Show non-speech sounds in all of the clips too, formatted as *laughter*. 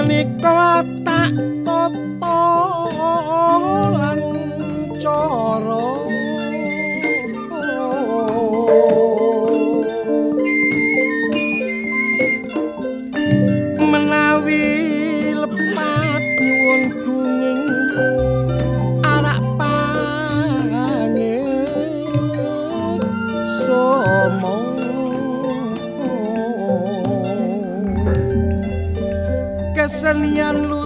menika tak tata lan cara kesenian lu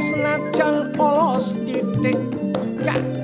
senajan olos titik gak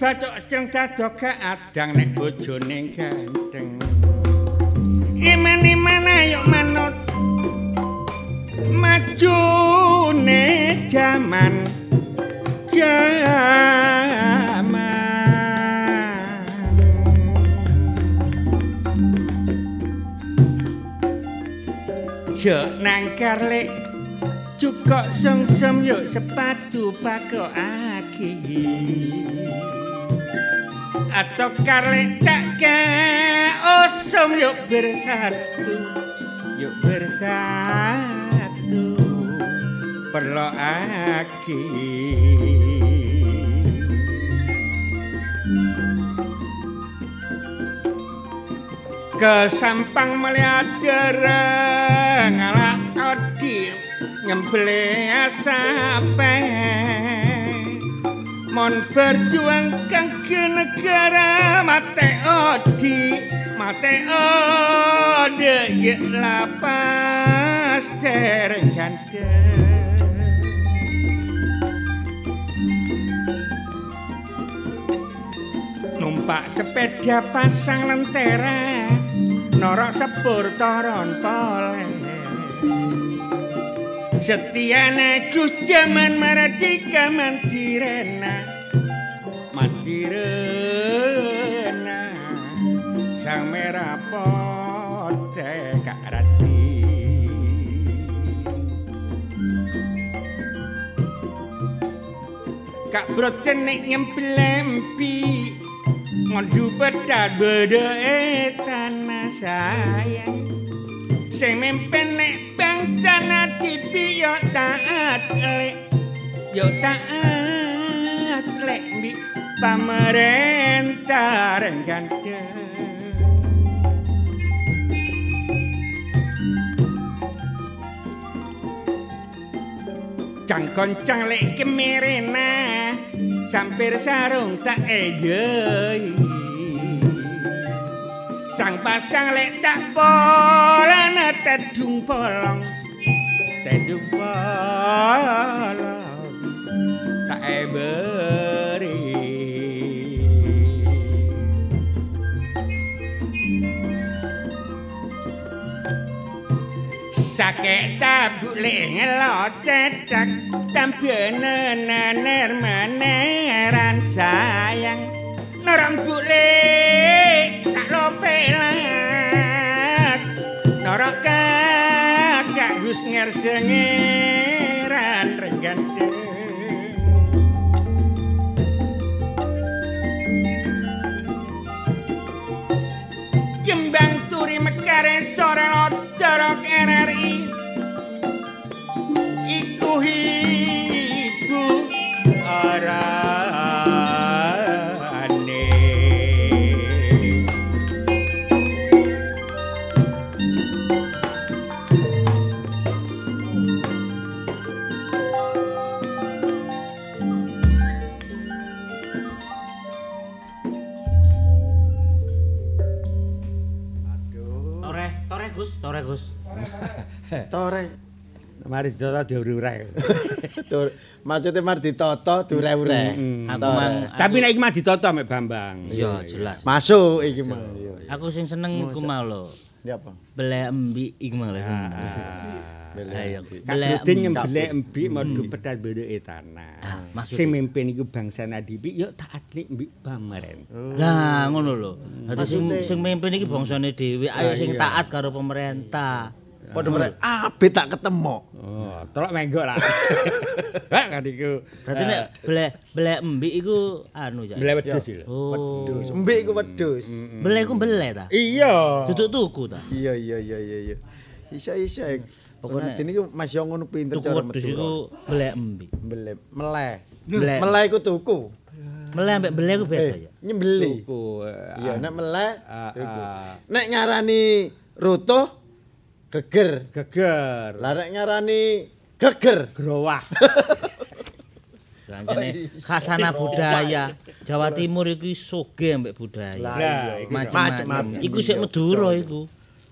dadok adang nek bojone ganteng. Iman-iman ayo manut. Majune jaman jaman. Jo nang karlek cukok sungsum yuk sepatu pakok aki atau karle tak ke osum yuk bersatu yuk bersatu perlo aki. Kesampang melihat dereng ala odi nyembeli asapen mon berjuang kangge negara mate odi mate ode ye lapas dereng gande numpak sepeda pasang lentera norok sepur toron poleng Setiane Gus jaman Mardika mantirena mantirena sang merah pote Kak Rati. Kak Broten nek nyemplempi ngondu pedal bedhe tanah sayang. Sing mimpin nek bangsa nadipi yo taat lek yo taat lek mbi pamerentah renggandeng Cang lek kemerena sampir sarung tak ejei. Sang pasang lek tak polan tedung polong tedung polong tak eberi sake tabuk le ngelocetak tampene nener maneran sayang. Norong bule tak lope lak norok kak gus ngersengin Tore. Mari ditoto diure-ure. *laughs* Maksudnya mar ditoto. Aku mang Tapi nek iki mah ditoto mek Bambang. iya jelas. Masuk iki mah. Aku sing seneng iku mau lho. Ya apa? Belek embi iku mau lho. Ayo, Kak belek Rudin embi. nyembelih embi modu pedal bedhe tanah. Ah, maksudnya? Sing mimpin iku bangsa nadipi yo taat lek mbik pameren. Lah ngono lho. Dadi sing sing mimpin iki bangsane dhewe, ayo sing taat karo pemerintah. Padha merek abe tak ketemu. Oh, telok menggok lah. *laughs* Hah kan iku. Berarti nek belek belek embi iku anu ya. Belek wedhus lho. Oh. Wedhus. Mbik iku wedhus. Belek iku belek ta? Iya. Duduk tuku ta? Iya iya iya iya iya. Isa isa. Pokoknya- Pokoknya ini Mas yo ngono pinter cara wedhus metu. iku belek embi. Mbelem meleh. Meleh. Meleh iku tuku. Melek ambek belek iku beda ya. Eh, nyembeli. Tuku. Iya, nek meleh Ah, tuku. ah. Nek ngarani rutuh geger. geger. Lah nek ngarani geger. Growah. *laughs* Janjane khasana budaya Jawa Timur iku soge ambek budaya. Lah, Lah, iku Macam-macam. Iku sik Madura iku.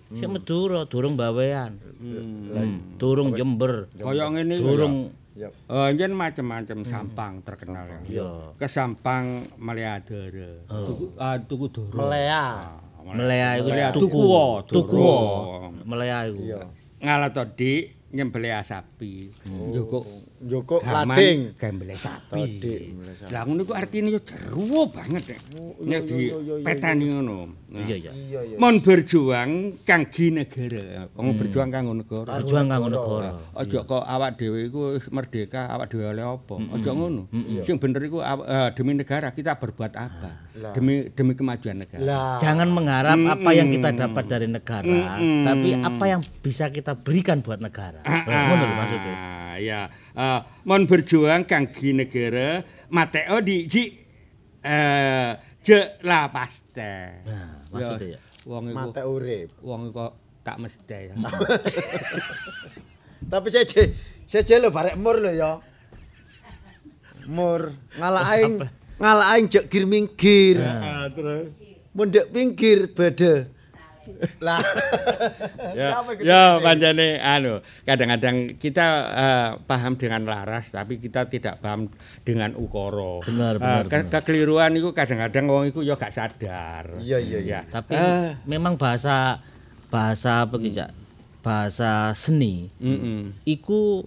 Sik Madura, durung bawean. Hmm. Durung Jember. Kaya ngene. Durung Ya. Oh, njen macam-macam sampang terkenal ya. Iya. Kesampang Maliadara. Tuku ah tuku doro. Melea. Melea iku tuku. Tuku. Melea iku. Ngalah to, Dik, nyembelih sapi. Oh. Gaman lading. gembelih sapi. Lah ngono iku artine yo jeruwo banget nek. Nek di petani ngono. Iya ya. Iya. Mon berjuang kangge negara. Wong berjuang kanggo negara. Berjuang kanggo negara. Aja kok awak dhewe iku wis merdeka, awak dhewe oleh apa? Aja ngono. Sing bener iku eh, demi negara kita berbuat apa? Demi demi kemajuan negara. Jangan mengharap apa yang kita dapat dari negara, tapi apa yang bisa kita berikan buat negara. Ngono lho maksudnya. Ya. Eh, mon berjuang kangge negara, mateo di ji eh je la paste. Nah, maksudnya ya. Wong iku Mate urip. wong iku tak mesti ya. Tapi seje seje lho barek mur lho ya. Mur ngalah aing ngalah aing jek gir minggir. Ah, terus Mundek pinggir bede. Lah. ya, ya pancene anu kadang-kadang kita eh, paham dengan laras tapi kita tidak paham dengan ukara. Benar, Eh, benar, ke- Kekeliruan itu kadang-kadang wong iku ya gak sadar. Iya, iya, iya. Tapi Eh, memang bahasa bahasa apa bahasa seni Mm-mm. iku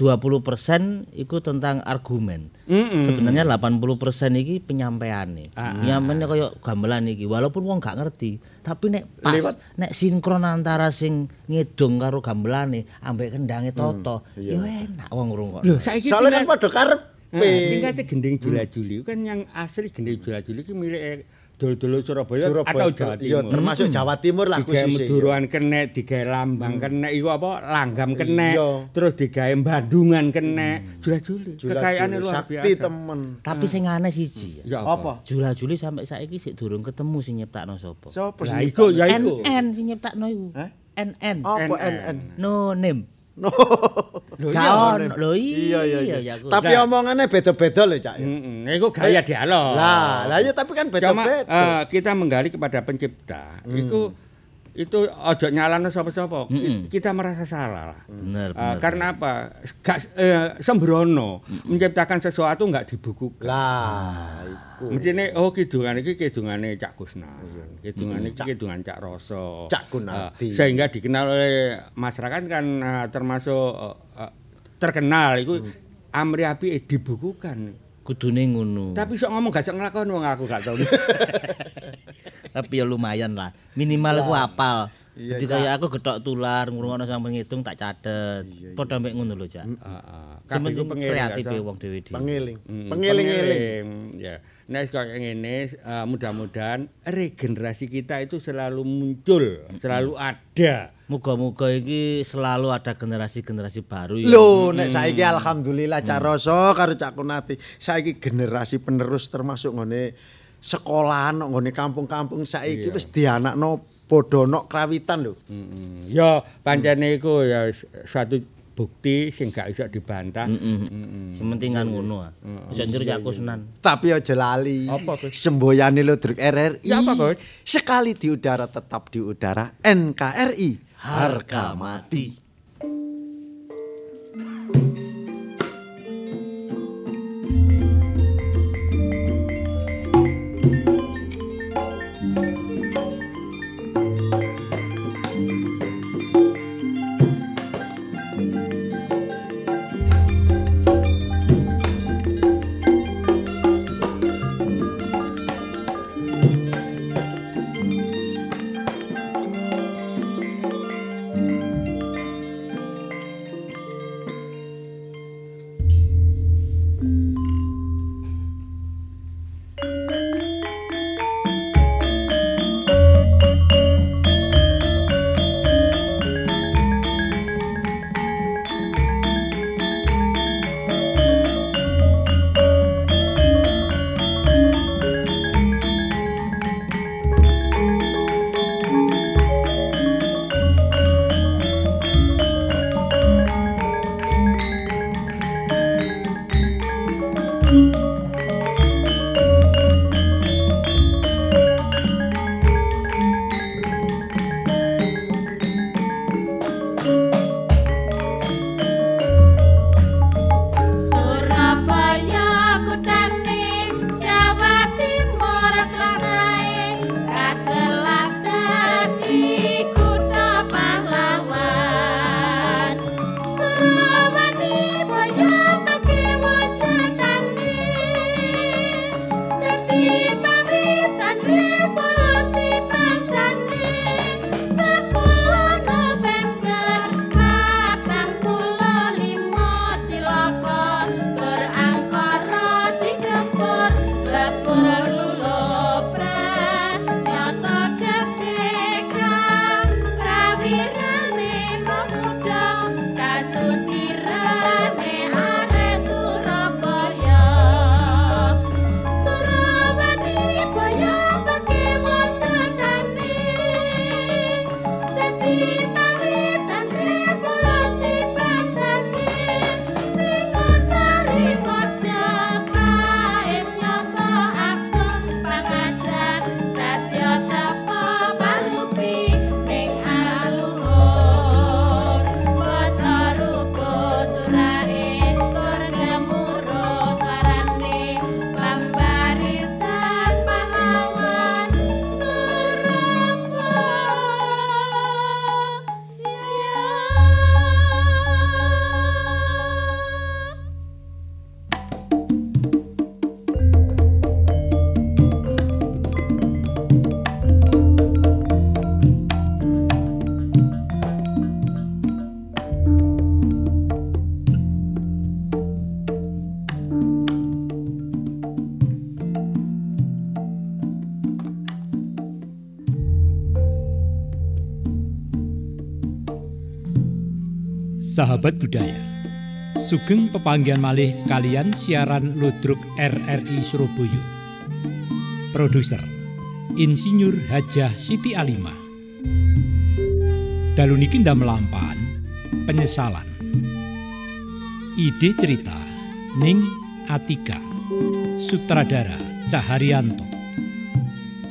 20% iku tentang argumen. Mm-mm. Sebenarnya 80% iki penyampaiane. Penyampaiane kaya gamelan iki walaupun wong gak ngerti, tapi nek pas nek sinkron antara sing ngedong karo gamelane ambek kendange toto, yo enak wong ngrungokno. Lho, saiki Soalnya kan tingkat- padha karepe. Eh, tingkatnya gending jula-juli kan yang asli gending jula-juli itu milik dol-dol Surabaya, Surabaya. atau Jawa Timur. termasuk Jawa Timur lah digawe khususnya. meduruan kenek, digawe lambang kenek, iku apa? Langgam kenek, terus digawe bandungan kenek, jula-juli. Jula-juli. Kekayaannya luar Sakti biasa. temen. Tapi sing aneh siji. Ya Apa? Jula-juli sampai saiki sik durung ketemu sing nyiptakno sapa. Sopo Lah sih? iku ya iku. NN sing nyiptakno iku. NN. Apa NN? NN? No name. No. Lho Gak iya. Lho iya Iya iya iya. Tapi omongannya beda-beda loh, Cak. Heeh, iku gaya dialog. Lah, lah ya tapi kan Cuma beda-beda. eh, kita menggali kepada pencipta, itu itu ojo nyalano sapa-sapa. Ki- Kita merasa salah. lah. Bener, Eh, bener. karena apa? Gak eh, sembrono menciptakan sesuatu enggak dibukukan. Lah, iku. Mestine oh kidungan iki kidungane Cak Kusnan. Kidungan iki kidungan Cak Roso. Cak Kunardi. Eh, sehingga dikenal oleh masyarakat kan eh, termasuk eh, eh, terkenal iku Amri Api dibukukan. kudune ngono. Tapi sok ngomong gak sok nglakoni wong aku gak tau. *laughs* Tapi ya lumayan lah. Minimal aku apal. Iya, Jadi kayak aku getok tular ngurungono sampe ngitung tak catet. Padha mbek ngono lho, Cak. Heeh. Kabeh iku penting pengiring kreatif wong dhewe dhewe. Pengiling. Hmm, Pengiling-eling. pengiling. Ya. Nek kaya ngene eh, mudah-mudahan regenerasi kita itu selalu muncul, selalu ada. Muga-muga iki selalu ada generasi-generasi baru ya. Lho, nek saiki alhamdulillah Cak Roso karo Cak Kunati, saiki generasi penerus termasuk ngene sekolahan ngene kampung-kampung saiki wis dianakno padha nok krawitan lho. Mm-mm. Ya pancene iku ya s- suatu bukti sing gak iso dibantah. Mm-mm. Sementing kan ngono ah. Iso njur Cak Kusnan. Tapi aja lali. Apa, Gus? Semboyane Ludruk RRI. Ya, apa, Gus? Sekali di udara tetap di udara NKRI. Harga mati. Sahabat budaya, sugeng pepanggian malih kalian siaran Ludruk RRI Surabaya. Produser Insinyur Hajah Siti Alimah. Dalu niki ndamelampahan penyesalan. Ide cerita Ning Atika. Sutradara Caharyanto.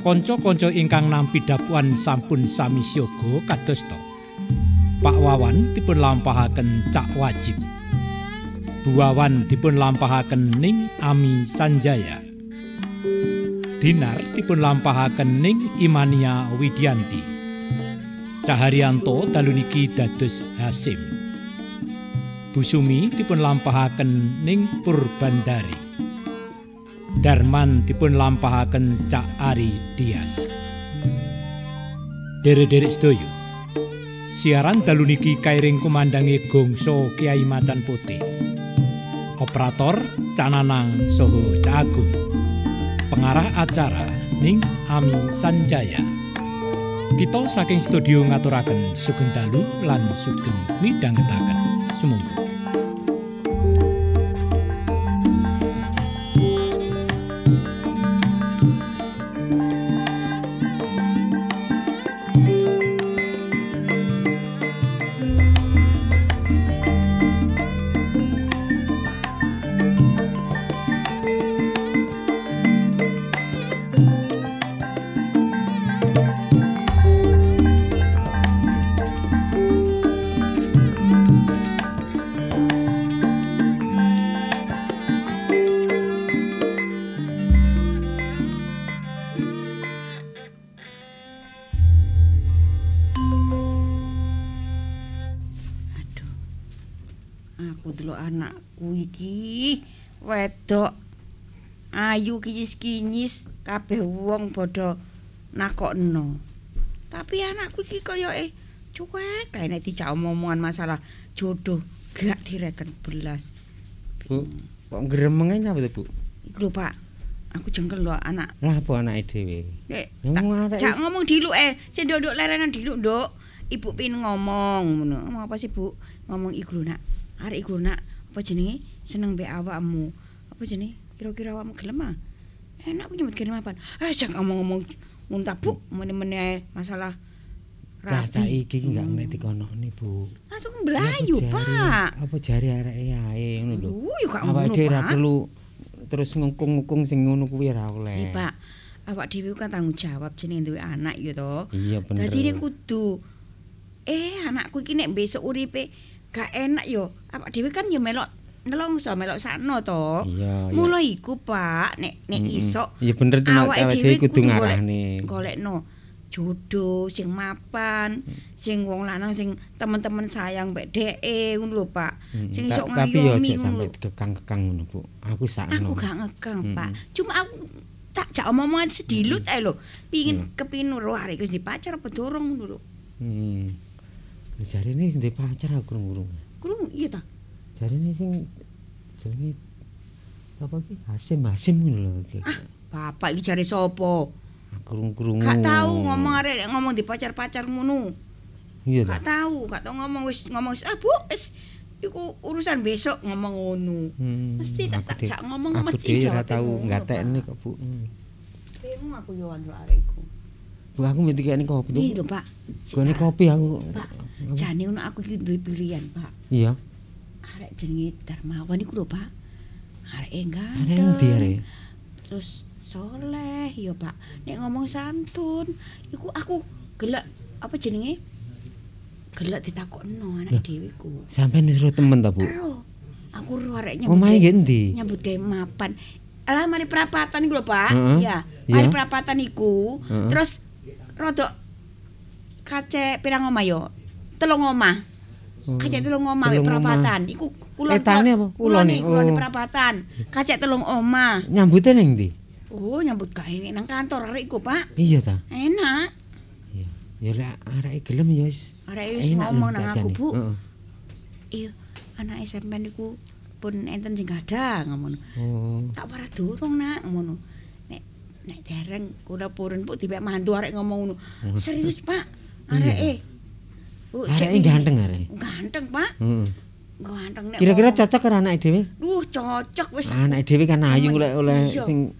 Konco-konco ingkang nampi dapuan sampun sami siaga kados to. Pak Wawan dipun lampahaken Cak Wajib. Bu Wawan dipun lampahaken Ning Ami Sanjaya. Dinar dipun lampahaken Ning Imania Widianti. Caharyanto dalu niki dados Hasim. Bu Sumi dipun lampahaken Ning Purbandari. Darman dipun lampahaken Cak Ari Dias. Derek-derek sedoyo. Siaran dalu niki kairing kumandangi Gongso Kiai Macan Putih. Operator Cananang Soho Cagung. Pengarah acara Ning Ami Sanjaya. Kita saking studio ngaturaken sugeng dalu lan sugeng midhangetaken. Sumangga. Ayu kinyis-kinyis kabeh wong padha nakokno. Tapi anakku iki koyoke cuek kae nek dijak omong-omongan masalah jodoh gak direken belas. Bu, kok gremenge napa to, Bu? Iku lho Pak, aku jengkel lho anak. Lah apa anake dhewe? Nek jak is- ngomong diluk eh, sing nduk lerenan diluk nduk. Ibu pin ngomong ngono. Ngomong apa sih, Bu? Ngomong iku Nak. Arek iku Nak. Apa jenenge? Seneng mbek awakmu. Apa jenenge? Kira-kira awakmu gelem ah? Enak aku nyebut gelem apa? Eh, jak ngomong-ngomong ta, Bu. Meneh-meneh masalah rabi. iki ki gak Hmm. ngerti kono nih, Bu. Langsung jari- Pak. Apa jari areke ae ngono lho. Yo gak Awake ngono, dhewe Pak. perlu terus ngungkung-ngungkung sing ngono kuwi ora oleh. Iki, Pak. Awak dhewe kan tanggung jawab jenenge duwe anak ya to. Iya bener. Dadi nek kudu eh anakku iki nek besok uripe gak enak yo. Awak dhewe kan yo melok nelongso melok sakno to. Iya, iya. Mula iku, Pak, nek nek Mm-mm. iso Iya bener awake dhewe kudu ngarahne. Golekno jodoh sing mapan, sing wong lanang sing temen-temen sayang mbek dheke ngono lho, Pak. Mm, Sing iso Tapi yo ngayomi aja sampe kekang-kekang ngono, Bu. Aku sakno. Aku gak ngekang, Mm-mm. Pak. Cuma aku tak jak omong-omongan sedilut ae lho. Mm. Pingin kepin ro arek wis dipacar apa dorong ngono lho. Hmm. Jarine ndek pacar aku kurung-kurung. Kurung iya ta? Jarine sing jenenge apa ki? Hasim Hasim ngono lho. iki. Ah, bapak iki jare sapa? Kurung-kurung. Gak tahu ngomong arek ngomong di pacar-pacar ngono. Iya Gak ta. tahu, gak tahu ngomong wis ngomong wis ah Bu, wis iku urusan besok ngomong ngono. Hmm, Mesti tak- aku tak jak ngomong aku mesti ora jawabnya tahu ngatekne kok, Bu. Hmm. Bingung aku yo anu arek iku. Bu aku mesti kene kopi. Ini lho, Pak. Gone kopi aku. Pak, jane ngono aku iki duwe pilihan, Pak. Iya. Arek jenenge Darmawan iku lho, Pak. Arek enggak. Arek endi arek? Terus soleh ya, Pak. Nek ngomong santun, iku aku gelek apa jenenge? Gelek ditakokno anak dhewe ku. Sampeyan wis ro temen ta, Bu? Aku ro arek nyambut. Omahe endi? Nyambut gawe mapan. Alah mari perapatan iku lho, Pak. Heeh. Ya, Iya. mari perapatan iku. Heeh. Terus rodok kace pirang omah yo? Telung omah. Kacek telung omah wek Oh, perapatan. Iku kulon. Etane apa? Kulone? Kulone, kulone Oh. perapatan. Kacek telung omah. Nyambute ning ndi? Oh, nyambut gawe nang kantor arek iku, Pak. Iya ta. Enak. Iya. Ya lek arek gelem ya wis. Arek wis enak ngomong nang aku. Bu. Heeh. Iya, anak SMP niku pun enten sing gadah ngono. Oh. Tak parah durung nak ngono. Nek nek dereng kula purun Bu dipek mantu arek ngomong ngono. Serius, Pak. Iya. Areke. Cek ganteng arek. Ganteng Pak. Heeh. Ganteng nek. Kira-kira cocok karo anake dhewe? Duh, cocok wis. Anake dhewe kan ayu oleh oleh sing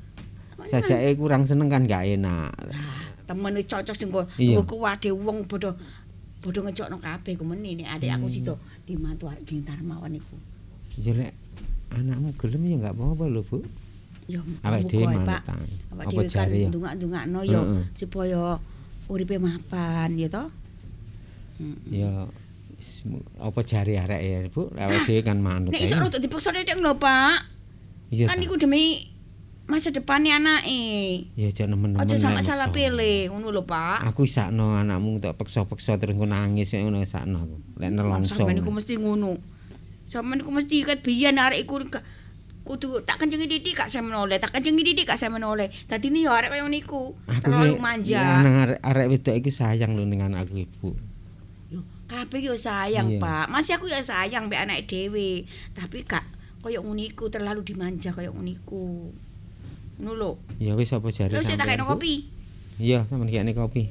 sajake kurang seneng kan gak enak. temen wis cocok sing kok kuwade wong padha padha ngejokno kabeh kumene nek adik aku Hmm. sida dimantu arek Gintar mawon iku. Ya lek anakmu gelem ya gak apa-apa lho, Bu. Ya Awake muga-muga dhewe Pak. Awak dhewe kan jare ya? supaya uripe mapan ya toh. Ya apa jare arek ya, Bu? Awake dhewe kan manut. Nek iso rada dipaksa nek lho, Pak. Iya. Kan iku demi masa depannya anake. Ya aja nemen-nemen. Aja nek salah pilih ngono lho, Pak. Aku sakno anakmu tak peksa-peksa terus engko nangis ngono sakno aku. Lek nelongso. Sampeyan iku mesti ngono. Sampeyan iku mesti ket biyen arek iku ka- kudu tak kencengi titik gak saya menoleh, tak kencengi titik gak saya menoleh. Dadi ini ya arek kaya niku, Aku terlalu manja. ya, arek arek wedok iku sayang lho ning anakku ibu. Kabeh yo sayang, Iya. Pak. Masih aku ya sayang mbek anake dhewe, tapi gak koyo ngono iku terlalu dimanja koyo ngono iku. Ngono lho. Ya wis apa jare. Wis tak sampean, kene kopi. Iya, sampeyan kene kopi.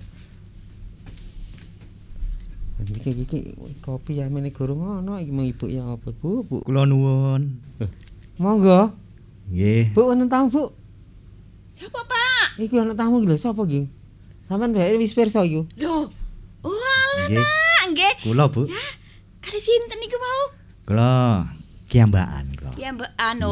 Iki iki kopi ya mene gurung ono iki ibu ya apa Bu? Bu. Kula nuwun. Monggo. Nggih. Bu wonten tamu, Bu. Siapa, Pak? Iki ana tamu iki lho, sapa iki? Sampeyan bae wis pirsa iki. Lho. Oh, alah, Nggih. Kula, Bu. Kali sinten niku mau? Kula kiambakan kula. Ya mbak anu,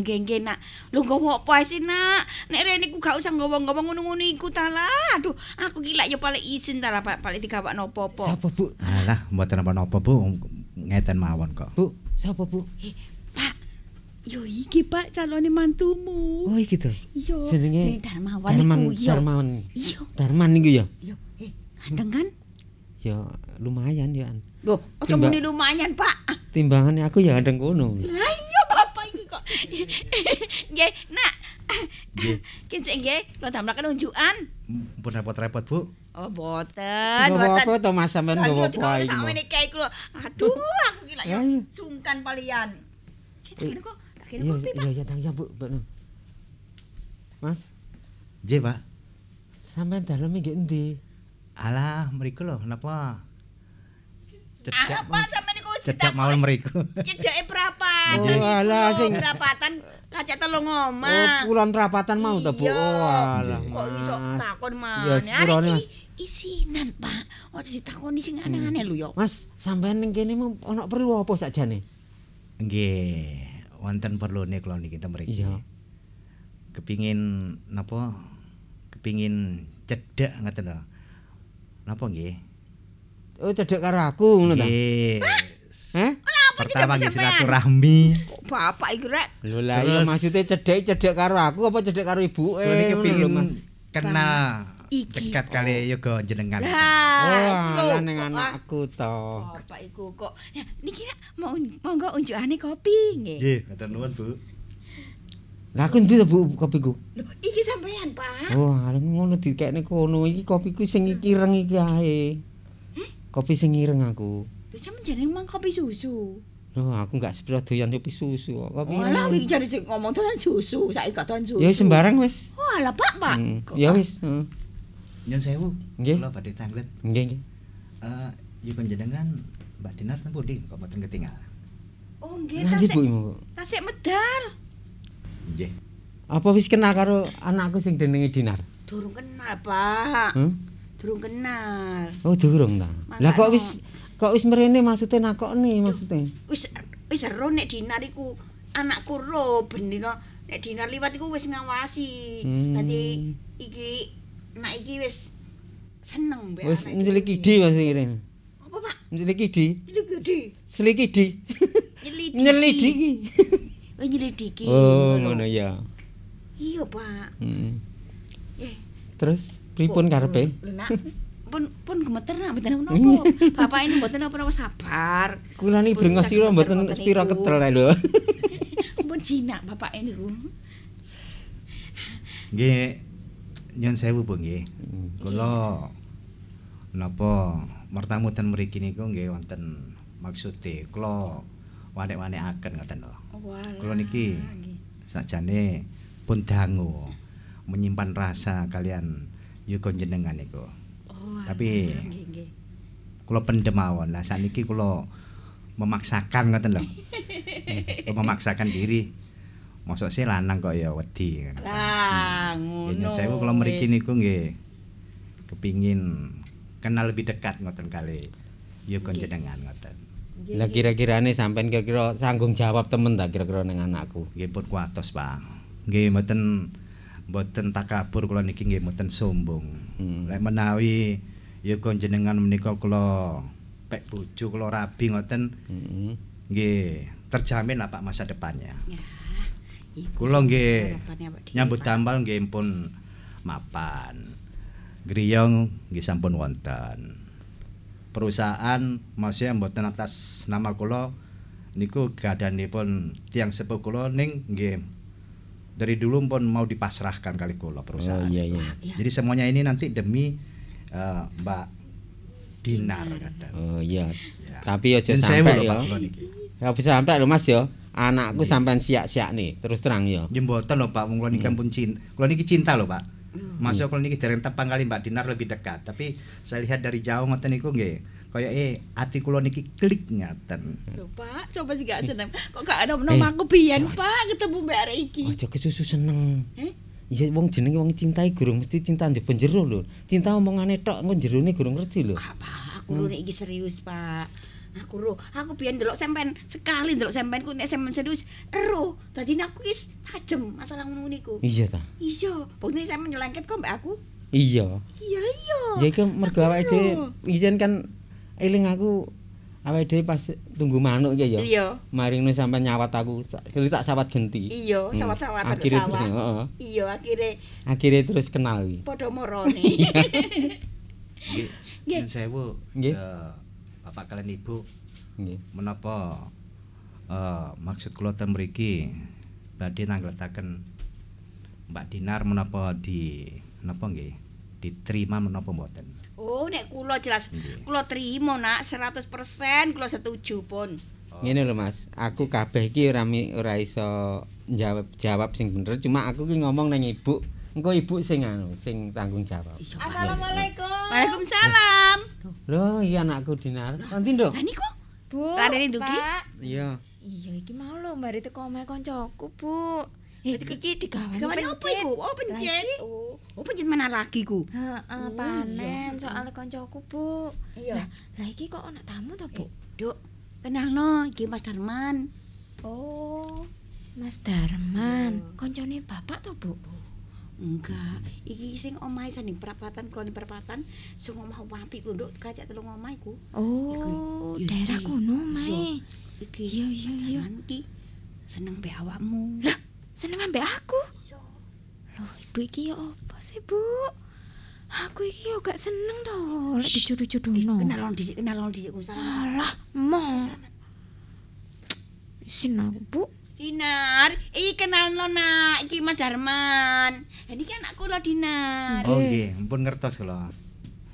nggih nggih nak. Lho nggawa apa sih nak? Nek rene iku gak usah nggawa-nggawa ngono-ngono iku ta lah. Aduh, aku ki lak ya paling izin ta lah Pak, paling digawakno apa-apa. Sapa, Bu? Alah, mboten napa-napa, Bu. Ngeten mawon kok. Bu, sapa, Bu? Eh, Pak. Yo iki Pak calone mantumu. Oh, iki to. Iya. jenenge Darmawan Darman, iku. Darman. Iya. Darman niku ya. Iya, eh gandeng kan? Ya lumayan ya. An. Loh, aja muni lumayan, Pak. Timbangannya aku ya kadang kono. Lah iya Bapak iki kok. *laughs* Nggih, Nak. Nggih, lo damlaken unjukan. Pun repot-repot, Bu. Oh, boten, Gak boten. apa-apa to Mas sampean gak iya apa-apa dikawani iki. sak mau. meneh kae iku lho. Aduh, aku gila ya Ya, iya. sungkan palian. Kita kene kok, tak kene Iya, kopi, Pak. iya, iya, tang ya, Bu. Mas, Nggih, Pak. sampean dalem nggih endi? Alah, mriku lho, napa? Arep Pak sampeyan niku cedak mawon mriku. Cedake prapatan. Oh, alah, sing- prapatan kacek telung Oh, omah. kulon perapatan mau to, Bu. Iya. Oh, alah, Kok iso takon Ya, maneh? Mas. iki isinan, Pak. Ora ditakoni sing aneh-aneh lho ya. Mas, sampean ning kene mau ana perlu apa sakjane? Nggih, wonten perlune kula niki teng mriki. Iya. Kepingin napa? Kepingin cedak ngoten lho. Napa nggih? Oh, cedek karo aku ngono ta? Nggih. Heh? Pertama nggih sampean? silaturahmi. Kok bapak iki rek Lho lah iya Terus- maksudnya cedek cedek karo aku apa cedek karo ibuke? Niki lho, kepingin Mas. kenal Iki. dekat kali yoga jenengan. Oh, Lah, kok, ah. anakku to. Bapak iku kok. Ya, niki nak mau monggo unjukane kopi nggih. Nggih, matur nuwun, Bu. Lah aku ndi Bu kopiku? Lho, iki sampean, Pak. Oh, arep ngono dikekne kono iki kopiku sing iki ireng iki ae. Kopi sing ireng aku. Lho sampean jeneng mang kopi susu. Loh, aku enggak sepiro doyan kopi susu. Kopi Oh, lah iki jare sing ngomong dolan susu, saiki gak dolan susu. Ya sembarang wis. Oh, alah Pak, Pak. Hmm, Ya wis, heeh. Nyun sewu. Nggih. Kula badhe tanglet. Nggih, nggih. Eh, yoga jenengan Mbak Dinar ten pundi kok mboten ketinggal. Oh, nggih, Lah tasik. Tasik medal. Nggih. Apa wis kenal karo anakku sing jenenge Dinar? Durung kenal, Pak. Hah? Durung kenal. Oh, durung ta. Lah kok wis kok wis mrene maksudnya nakokne maksudnya. Wis wis ero nek dinar iku anakku ro bendino nek dinar liwat iku wis ngawasi. Hmm. Dadi iki nak iki wis seneng mbek Wis anak nyelik iki. idi Mas Iren. Apa, Pak? Nyelik idi. Ini gede. Selikidi. Nyelidiki. Nyelidiki. Oh, nyelidiki. Oh, Ngono. ya. Iya, Pak. Hmm. Eh, Terus pripun karepe? Pun pun gemeter nak mboten Iya. napa. Bapak ini mboten napa-napa sabar. Kula ni brengos sira mboten spira ketel lho. *laughs* Pun jinak bapak ini ku. Nggih. Nyun sewu, Bu nggih. Kula napa mertamu ten mriki niku nggih wonten maksude kula wanek-wanekaken ngoten lho. Kula niki sakjane pun dangu menyimpan rasa kalian yuga jenengan niku. Oh, Tapi- kula pendem mawon. Lah saniki kula memaksakan ngoten lho. *laughs* Kula memaksakan diri. Mosok sih lanang kok ya wedi. Lah, Nggih, ngono. nyun sewu kula mriki niku nggih kepingin kenal lebih dekat ngoten kali yoga jenengan ngoten. Lah kira-kirane sampean kira-kira sanggung jawab temen ta kira-kira ning anakku. Nggih pun kuatos, Pak. Nggih mboten mboten takabur kula niki nggih mboten sombong. Hmm. Lek menawi yoga jenengan menika kula pek bojo kula rabi ngoten Heeh. nggih terjamin lah Pak masa depannya. Iku Kula nggih nyambut damel nggih pun mapan. Griyong nggih sampun wonten. Perusahaan masih mboten atas nama kula niku gadanipun tiang sepuh kula ning nggih dari dulu pun mau dipasrahkan kali kula Oh perusahaan. iya iya. Jadi semuanya ini nanti demi eh, Mbak Dinar kata. Oh iya. Ya. Tapi sewu sampai ya. Pak, kula niki. Ya bisa sampai lho Mas ya. Anakku sampean siak-siak nih, terus terang ya. Ya mboten lho Pak, wong kula niki Hmm. pun cinta. Kula niki cinta lho Pak. Masuk kula niki dereng tepang kali Mbak Dinar lebih dekat, tapi saya lihat dari jauh ngoten niku nggih. Kaya eh ati kula niki klik ngaten. Lho, Pak, coba sih gak seneng. Kok gak ada Eh, nama aku biyen, Pak, ketemu Mbak arek iki. Aja kesusu seneng. Eh? Iya wong jenenge wong cintai gurung mesti cinta ndek penjero lho. Cinta omongane tok engko jerone gurung ngerti lho. Gak, Pak, aku lho nek iki serius, Pak. Aku ro, aku biyen ndelok sampean sekali ndelok sampean ku nek sampean serius, ero. Dadi aku wis tajem masalah ngono niku. Iya ta. Iya, bukti sampean nyelengket kok mbak aku. Iya. Iya lah iya. Ya iku mergo awake dhewe ijen kan eling aku awake dhewe pas tunggu manuk iki ya. Iya. Maring nu sampean nyawat aku, kali tak sawat genti. Iya, Hmm. sawah. terus, heeh. Iya, akhirnya Akhirnya terus kenal iki. padha *laughs* morone. Nggih. *laughs* Nggih. Nyun sewu. Nggih. Bapak kalian Ibu Nggih. menapa eh, maksud kula ten mriki badhe nangletaken Mbak Dinar menapa di napa nggih diterima menapa mboten. Oh, nek kula jelas Nggih. kula trimo nak 100% kula setuju pun. Ngene lho Mas, aku kabeh iki ora ora iso jawab jawab sing bener, cuma aku ki ngomong nang ibu. Engko ibu sing anu, sing tanggung jawab. Assalamualaikum. Waalaikumsalam. Lho, iya anakku Dinar. Nanti nduk. Lah niku Bu, Ladene Duki? Iya. Iya, iki mau lho mbari teko omahe koncoku, Bu. Eh, iki digawe gawane apa iku? Oh, pencet. Oh, oh pencet mana lagi ku? Heeh, panen soal koncoku, Bu. Iya. Lah, lah iki kok ana tamu to, Bu? Duk, kenalno iki Mas Darman. Oh, Mas Darman, koncone Bapak to, Bu? Enggak, iki sing omahe sanding perapatan, kula ning perapatan, sing omah wapi ku nduk kacak telung omah iku. Oh, Iku, daerah Yudi. kono Iya. mae. Iki. Iya, iya, iya. Darman iki seneng mbek awakmu. Lah, seneng ambek aku. Loh, Ibu iki ya apa sih, Bu? Aku iki yo gak seneng to lek dijodoh-jodohno. dhisik, kenalon dhisik ku salam. Alah, mo. Isin aku, Bu. Dinar, iki kenalno nak, iki Mas Darman. Lah niki anak kula Dinar. Oh nggih, mpun ngertos kula.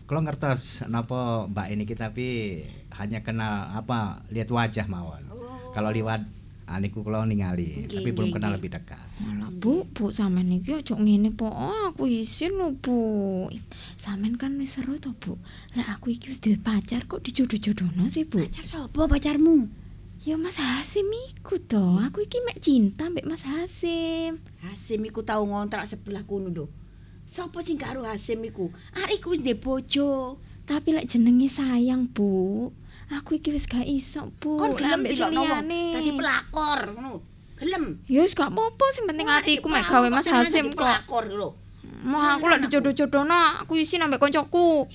Kula ngertos napa Mbak ini kita tapi hanya kenal apa lihat wajah mawon. Kalau liwat aniku kula ningali, Nggih, tapi belum nggih, kenal lebih dekat. Malah Bu, Bu sampean iki aja ngene po. Oh, aku isin lho, Bu. Sampean kan wis seru to, Bu. Lah aku iki wis duwe pacar kok dijodoh-jodohno sih, Bu. Pacar sapa pacarmu? Ya Mas Hasim iku to. Aku iki mek cinta mbek Mas Hasim. Hasim iku tau ngontrak sebelah kono lho. Sapa sing karo Hasim iku? Arek iku wis bojo. Tapi lek jenenge sayang, Bu. Aku iki wis gak iso, Bu. Kon gelem delok liyane. dadi pelakor ngono. Gelem. Ya wis gak apa-apa sing penting atiku iki mek gawe Mas Hasim kok. Pelakor lho. Mau aku lek Heran aku. isin ambek koncoku.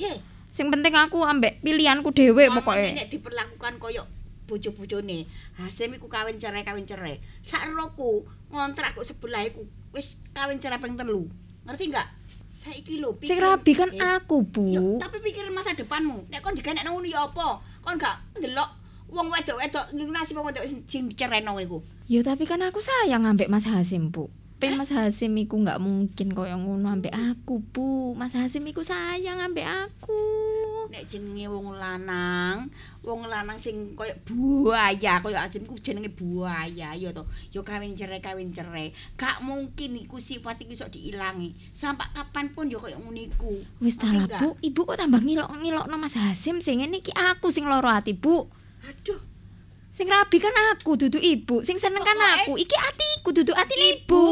Sing penting aku ambek pilihanku dhewe pokoke. nek diperlakukan koyo bojo-bojone. Hasim iku kawin cerai kawin cerai. Sak roku ngontrak kok sebelah iku wis kawin cerai ping telu. Ngerti enggak? Saiki lho Sing pikir- rabi kan Eh, aku, Bu. Yo, tapi pikir masa depanmu. Nek kon diganek nang ngono ya apa? Kon gak ndelok wong wedok-wedok nasib wong wedok sing- sing dicereno niku. Ya tapi kan aku sayang ambek Mas Hasim, Bu. Pen Mas Hasim iku nggak mungkin koyo ngono ambek aku, Bu. Mas Hasim iku sayang ambek aku. nek jenenge wong lanang, wong lanang sing koyo buaya, koyo Hasim ku jenenge buaya ya to. Ya kawin cerai kawin cerai. Gak mungkin iku sifat iku iso diilangi. Sampai kapan pun ya koyo ngono iku. Wis ta Bu. Ibu kok tambah ngilok-ngilokno Mas Hasim sing ngene iki aku sing loro ati, Bu. Aduh, Sing rabi kan aku, dudu ibu. Sing seneng kan aku. Iki atiku, dudu ati ibu. Ibu,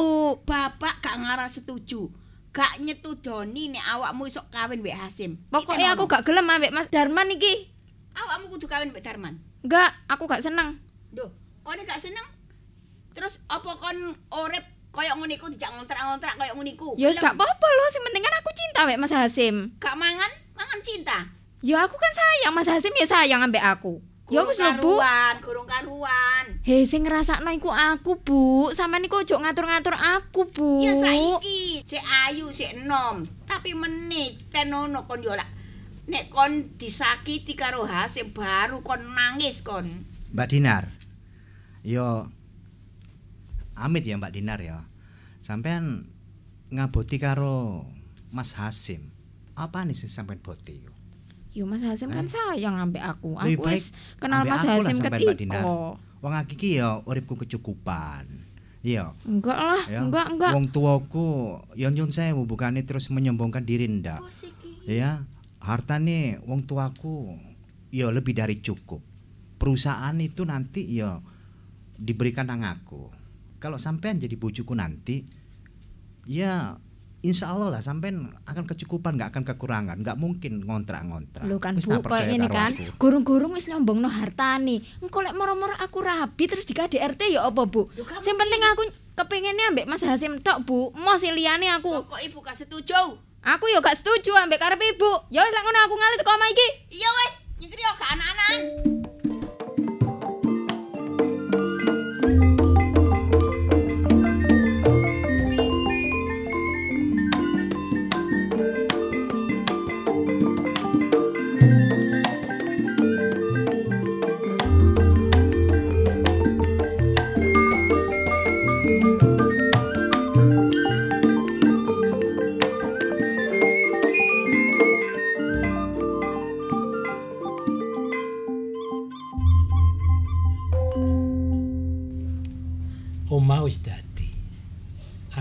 bapak gak ngarah setuju. Gak nyetudoni nek awakmu iso kawin mbek Hasim. Pokoknya aku gak gelem ambek Mas Darman iki. awakmu kudu kawin mbek Darman. Enggak, aku gak seneng. Duh, kon gak seneng? Terus apa kon urip koyo ngono iku dijak ngontrak-ngontrak koyo ngono iku? Ya gak apa-apa loh, sing penting kan aku cinta ambek Mas Hasim. Gak mangan, mangan cinta. Ya aku kan sayang, Mas Hasim ya sayang ambek aku. Ya wis lho, Bu. gurung karuan. Hei, sing ngrasakno iku aku, Bu. Sampeyan iku ojo ngatur-ngatur aku, Bu. Ya saiki sik ayu, sik enom, tapi menit tenono kon yo lak nek kon disakiti karo Hasim baru kon nangis kon. Mbak Dinar. Yo amit ya Mbak Dinar ya. Sampean ngaboti karo Mas Hasim. Apa nih sing sampean boti yo? Yo Mas Hasim kan sayang ambek aku. Aku wis kenal Mas Hasim ketika. Wong aku iki ya uripku kecukupan. Iya. Enggak lah, Ya. enggak, enggak. Wong tuaku ya nyun sewu bukannya terus menyombongkan diri ndak. Iki. Ya, hartane wong tuaku ya lebih dari cukup. Perusahaan itu nanti ya diberikan nang aku. Kalau sampean jadi bojoku nanti ya insya Allah lah sampean akan kecukupan nggak akan kekurangan nggak mungkin ngontrak-ngontrak Lho kan Wis Bu, karo kan. Gurung-gurung wis nyombongno hartane. Engko lek moro-moro aku rabi terus di KDRT ya apa, Bu? Sing penting aku kepengine ambek Mas Hasim tok, Bu. Mau sing liyane aku. Pokok ibu gak setuju. Aku yo gak setuju ambek karep ibu. Ya wis lek ngono aku ngalih teko omah iki. Iya wes, nyekri yo gak anak-anak.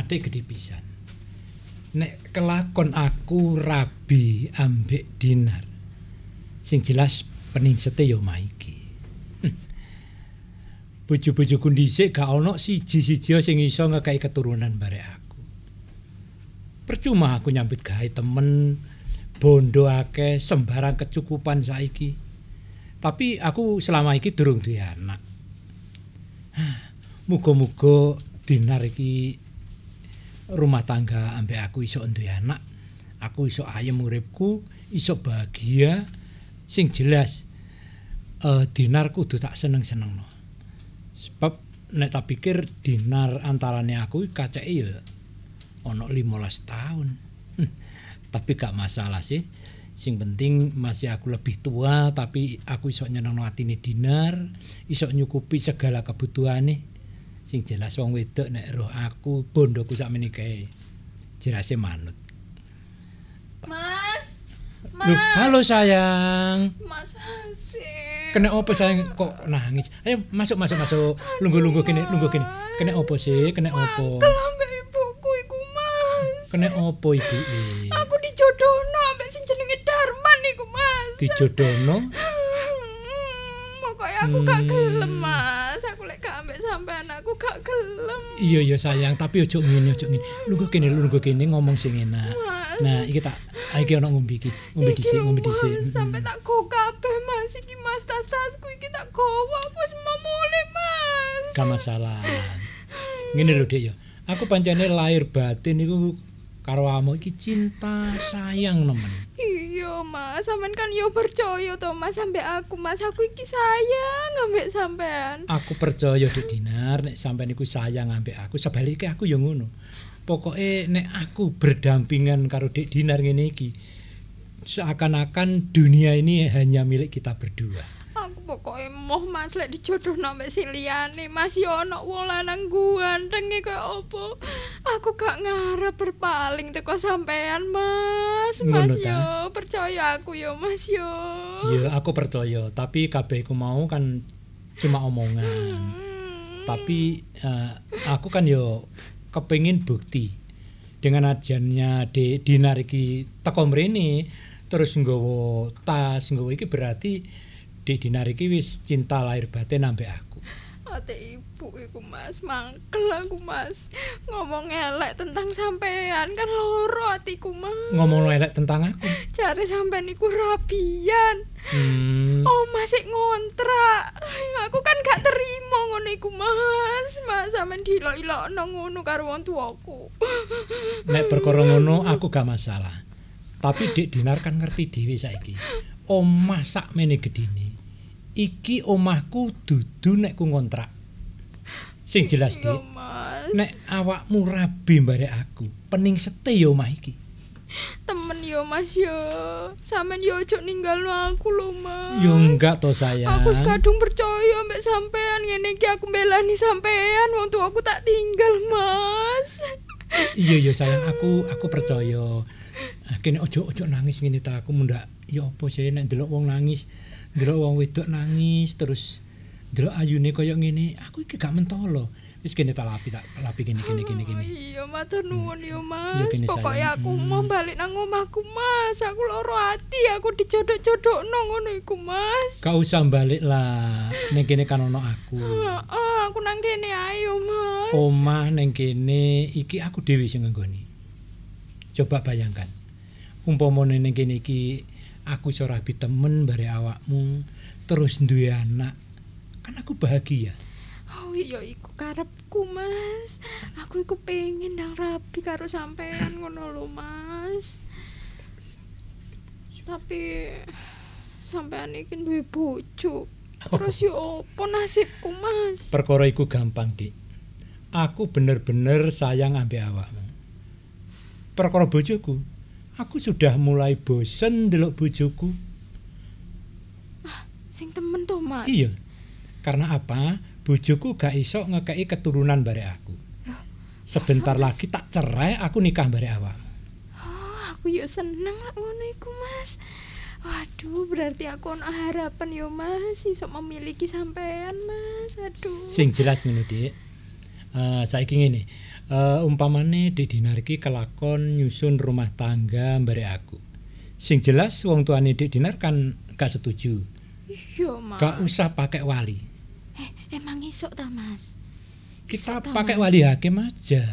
Ate gede pisan. Nek kelakon aku rabi ambek dinar. Sing jelas peningsete ya omah iki. Hm. Bojo-bojoku dhisik gak ono siji-siji sing iso ngekei keturunan bare aku. Percuma aku nyambut gawe temen bondo akeh sembarang kecukupan saiki. Tapi aku selama iki durung duwe anak. Muga-muga dinar iki rumah tangga ambek aku iso duwe anak. Aku iso ayem uripku, iso bahagia. Sing jelas eh dinar kudu tak seneng-senengno. Sebab nek tak pikir dinar antarane aku kaceke ya ana 15 tahun. Hm, tapi gak masalah sih. Sing penting masih aku lebih tua tapi aku iso nyenengno atine dinar, iso nyukupi segala kebutuhane. Sing jelas wong wedok nek roh aku bondoku sakmene kae. Jerase manut. Mas. Loh, halo sayang. Mas Hasim. Kena opo sayang kok nangis? Ayo masuk masuk masuk. Lungguh-lungguh kene, lungguh kene. Kena opo sih? Kena opo? ambek ibuku iku, Mas. Kena opo ibu Aku dijodohno ambek sing jenenge Darman iku, Mas. Dijodohno? Hmm, Pokoknya aku gak gelem, Mas. Aku lek gak ambek sampean aku gak gelem. Iya iya sayang, tapi ojo ngene ojo ngene. Lungguh kene, lungguh kene ngomong sing enak. Mas. Nah, iki tak iki ana ngombe iki. Ngombe dhisik, ngombe dhisik. Sampai tak go kabeh, Mas. Iki Mas tas-tasku iki tak gowo. Aku wis mau mulai, Mas. Gak masalah. Ngene lho, Dek ya. Aku pancene lahir batin iku karo kamu iki cinta sayang nemen. Iya, Mas. Sampean kan yo percaya to, Mas, sampe aku, Mas. Aku iki sayang ambek sampean. Aku percaya Dek Dinar nek sampean iku sayang ambek aku, sebaliknya aku ya ngono. Pokoke nek aku berdampingan karo Dek Dinar ngene iki, seakan-akan dunia ini hanya milik kita berdua. Aku kok emoh Mas lek dijodohno mbek sing liyane. Mas yo ono wong lanang ganteng kaya apa. Aku gak ngarep berpaling teko sampean Mas. Mas yo percaya aku yo Mas yo. Ya aku percaya, tapi kabeh ku mau kan cuma omongan. Hmm. Tapi eh, aku kan yo kepengin bukti dengan ajannya di dinar iki teko mrene terus nggawa tas nggawa iki berarti di dinar iki wis cinta lahir batin ambek aku. Ate ibu iku Mas, mangkel aku Mas. Ngomong elek tentang sampean kan loro atiku Mas. Ngomong elek tentang aku. Cari sampean iku rabian. Hmm. Oh masih ngontrak. Aku kan gak terima ngono iku Mas. Mas sampean dilok-ilokno ngono karo wong tuaku. Nek perkara ngono aku gak masalah. Tapi Dik Dinar kan ngerti dhewe saiki. Omah sak mene gedine. Iki omahku dudu nek ku ngontrak. Sing jelas, Yo Dik. Nek awakmu rabi barek aku, pening sete ya omah iki. Temen yo Mas yo. Sampean yo ojo ninggalno aku lho Mas. Yo enggak to sayang. Aku kadung percaya mbek sampean ngene iki aku belani sampean wong tuaku tak tinggal Mas. Iya iya sayang, aku aku percaya. Kene ojo ojo nangis ngene ta aku mundak ya apa sih nek ndelok wong nangis, ndelok wong wedok nangis terus ndelok ayune kaya ngene, aku iki gak mentolo. Wis kene tak lapi tak lapi kene kene kene kene. Iya matur nuwun yo Mas. Iya, gini, Pokoknya aku Hmm. mau balik nang omahku Mas. Aku loro ati aku dijodok-jodokno ngono iku Mas. Gak usah balik lah, ning kene kan ono aku. Heeh, aku nang kene ayo Mas. Omah ning kene iki aku dhewe sing nggoni. Coba bayangkan. Umpamane ning kene iki aku iso rabi temen bare awakmu, terus duwe anak. Kan aku bahagia. Oh iya iku karepku Mas. Aku iku pengen ndang rabi karo sampean ngono lho Mas. Tapi sampean iki duwe bojo. Terus yo opo nasibku Mas? Perkara iku gampang, Dik. Aku bener-bener sayang ambek awakmu. Perkara bojoku, aku sudah mulai bosen ndelok bojoku. Sing temen to Mas. Iya. Karena apa? Bojoku gak iso ngekei keturunan bare aku. Sebentar Mas? lagi tak cerai, aku nikah bare awakmu. Oh, aku yo seneng lah ngono iku Mas. Waduh, berarti aku ono harapan yo Mas iso memiliki sampean Mas. Aduh. Sing jelas ngono, Dik. Eh saiki ngene. Eh umpamane Dik Dinar iki kelakon nyusun rumah tangga bare aku. Sing jelas wong tuane Dik Dinar kan gak setuju. Iya, Mas. Gak usah pakai wali. Eh, emang iso ta, Mas? Kita ta, pakai Mas? wali hakim aja.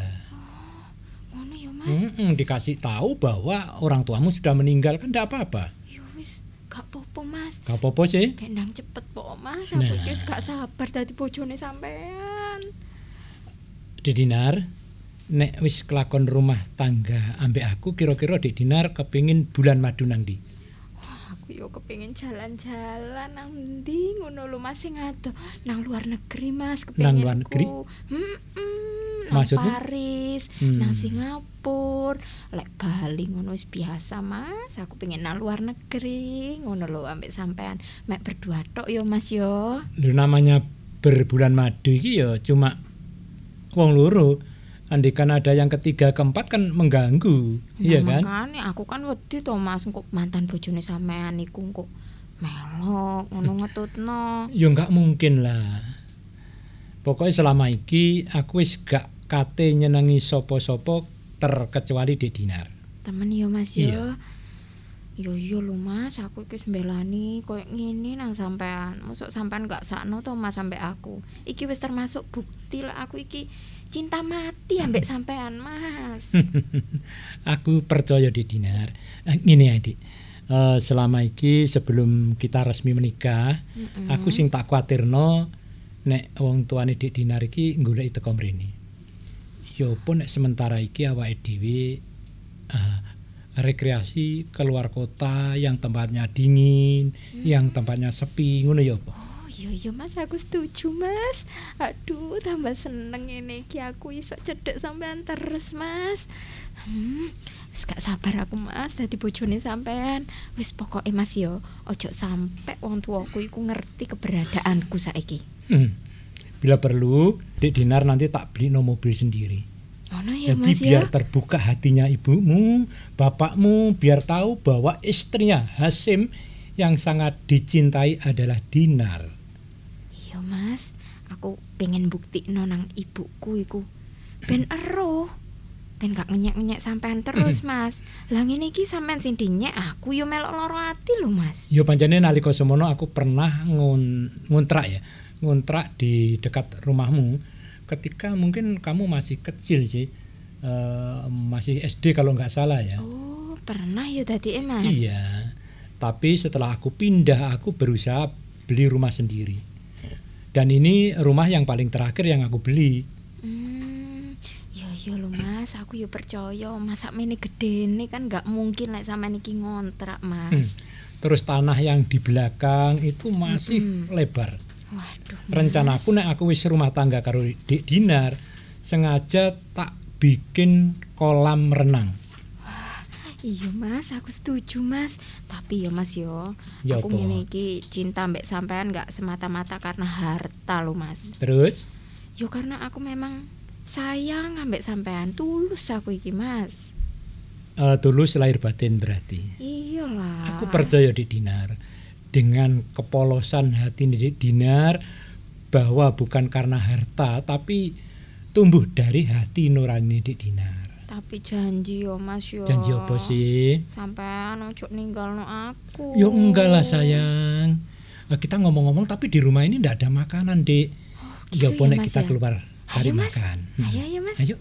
Ngono Mas. Mm-mm, dikasih tahu bahwa orang tuamu sudah meninggal kan tidak apa-apa. Wis, gak popo, Mas. Gak apa-apa sih. Gendang cepet po, Mas. Aku Nah. wis gak sabar dadi bojone sampean. Dik Dinar, nek wis kelakon rumah tangga ambek aku kira-kira Dik Dinar kepingin bulan madu nang ndi? Aku yo kepengin jalan-jalan nang ndi ngono lho Mas sing adoh nang luar negeri Mas kepengin luar negeri? Heeh. Nang Maksudmu? Paris, Hmm. nang Singapura, lek Bali ngono wis biasa Mas. Aku pengen nang luar negeri ngono lho ambek sampean. Mek berdua tok yo Mas yo. Lho namanya berbulan madu iki ya cuma wong loro. Andikan ada yang ketiga keempat kan mengganggu, iya kan? Makane aku kan wedi to Mas engko mantan bojone sampean iku engko melok ngono ngetutno. Ya nggak mungkin lah. Pokoknya selama iki aku wis gak kate nyenengi sopo-sopo terkecuali di dinar. Temen yo Mas yo. Iya. Yo yo lho Mas, aku iki wis mbelani koyo ngene nang sampean. Mosok sampean gak sakno to Mas sampe aku. Iki wis termasuk bukti lah aku iki cinta mati ambek *laughs* sampean Mas. *laughs* aku percaya di dinar. Eh, Ngene ya, Dik. Eh, selama iki sebelum kita resmi menikah, Mm-mm. aku sing tak kuatirno nek wong tuane Dik Dinar iki golek teko mrene. Ya apa nek sementara iki awake dhewe eh, rekreasi keluar kota yang tempatnya dingin, yang tempatnya sepi ngono ya apa. Oh iya iya Mas, aku setuju Mas. Aduh, tambah seneng ini iki aku iso cedek sampean terus Mas. Hmm, wis gak sabar aku Mas dadi bojone sampean. Wis pokoke Mas yo, ojo sampe wong tuaku iku ngerti keberadaanku saiki. Hmm. Bila perlu, Dek Dinar nanti tak beli no mobil sendiri. Ono ya Jadi Mas biar ya. terbuka hatinya ibumu, bapakmu, biar tahu bahwa istrinya Hasim yang sangat dicintai adalah Dinar. Pengen bukti nang ibuku iku. Ben *clears throat* ero. Ben gak ngenyek-nyenyek sampean terus, *clears throat* Mas. Lah ngene iki sampean sing dinyek aku yo melok loro ati lho, Mas. Yo pancene nalika semono aku pernah ngun, ngontrak ya, ngontrak di dekat rumahmu ketika mungkin kamu masih kecil sih. Eh, masih SD kalau nggak salah ya. Oh, pernah yo dadi Mas. Iya. Tapi setelah aku pindah, aku berusaha beli rumah sendiri. Dan ini rumah yang paling terakhir yang aku beli. Hmm, ya ya lho Mas, aku yo percaya masak mene gedene kan gak mungkin lek sampean iki ngontrak, Hmm. Mas. Terus tanah yang di belakang itu masih Mm-mm. lebar. Waduh. Rencanaku nek aku wis rumah tangga karo Dik Dinar, sengaja tak bikin kolam renang. Iya Mas, aku setuju Mas. Tapi ya Mas yo, Ya aku apa? ngene iki cinta mbek sampean gak semata-mata karena harta lo Mas. Terus Yo karena aku memang sayang ambek sampean tulus aku iki Mas. eh, tulus lahir batin berarti. Iyalah. Aku percaya di Dinar dengan kepolosan hati di Dinar bahwa bukan karena harta tapi tumbuh dari hati nurani di Dinar. Tapi janji yo Mas yo. Janji apa sih? Sampean ojo ninggalno aku. Yo enggak lah sayang. Eh, Kita ngomong-ngomong tapi di rumah ini ndak ada makanan, Dek. gitu ya boleh kita ya? keluar cari makan. Ayo ayo Mas. Ayo.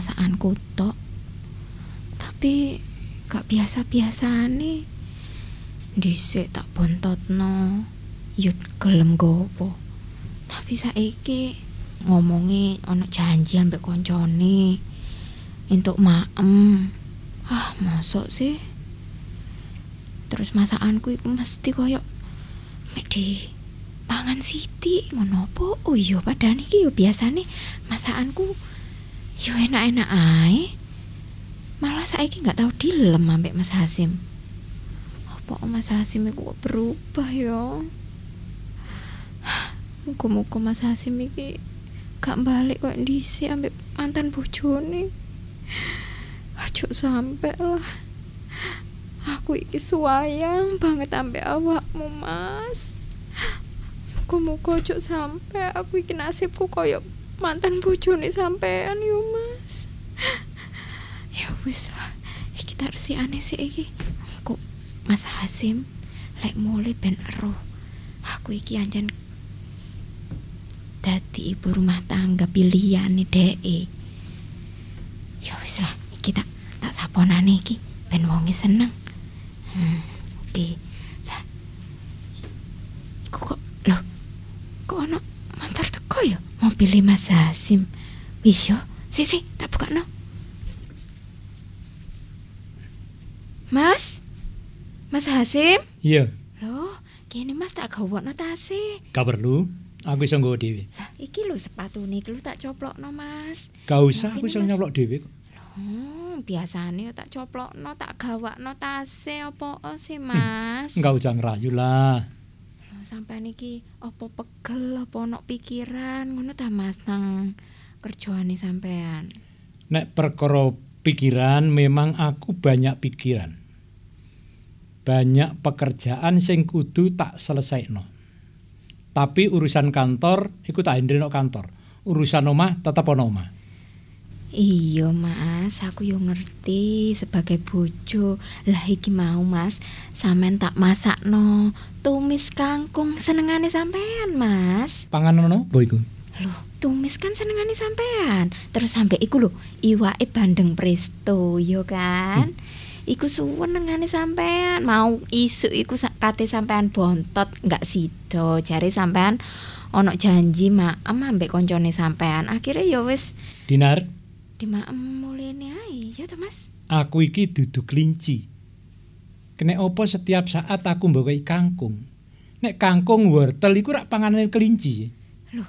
Perasaanku tok. Tapi gak biasa-biasane. Dhisik tak bontotno. Yo gelem gopo. Tapi saiki ngomongi ono janji ambek koncone. Entuk maem. Ah, masuk sih. Terus masakanku iku mesti koyo mek di pangan Siti ngono apa? Oh iya padahal iki yo biasane masakanku yo enak-enak ae. Malah saiki nggak tahu dilem ambek Mas Hasim. Apa Mas Hasim iku berubah yo? Muga-muga Mas Hasim iki gak balik kok dhisik ambek mantan bojone. Aja sampe lah. Aku iki suwayang banget ambek awakmu, Mas. Muga-muga aja sampe aku iki nasibku koyo mantan bojone sampean yo, Mas. Ya wis lah. Iki tak resi aneh sih iki. Kok Mas Hasim lek mulai ben ero. Aku iki anjen dadi ibu rumah tangga pilihan nih DE. Ya wis lah, iki tak saponane iki ben wonge seneng. Hmm, oke. Lah. Kok loh. Kok ono motor teko ya? Mobil Mas Hasim. Wis yo, si si tak buka no. Mas? Mas Hasim? Iya, Loh, kene Mas tak gawokno tase. gak perlu. Aku iso nggawa dhewe. Lah, iki lho sepatune iki lho tak coplokno, Mas. Gak usah, Mungkin aku iso Mas- nyoplok dhewe kok. Hmm, biasane yo tak coplokno, tak gawakno tase apa sih, Mas? *laughs* Enggak usah ngerayu lah. Sampean iki apa pegel apa ono pikiran ngono ta Mas nang kerjaane sampean. Nek perkara pikiran memang aku banyak pikiran. Banyak pekerjaan sing kudu tak selesaino. Tapi urusan kantor iku tak hendreno kantor. Urusan omah tetep ono omah. Iya mas, aku yo ngerti sebagai bojo. Lah iki mau mas, sampean tak masakno Tumis kangkung senengane sampean mas. Panganan ono apa iku? Loh, tumis kan senengane sampean Terus sampe iku lho, iwake bandeng presto, yo kan? Iku senengane sampean Mau isu iku kate sampean bontot nggak sido Jare sampean ono janji maem ambek koncone sampean Akhirnya yo wis Dinar, di maem mulene ae ya to Mas. aku iki dudu kelinci. Kene opo setiap saat aku mbawai kangkung. Nek kangkung wortel iku rak panganan kelinci. Lah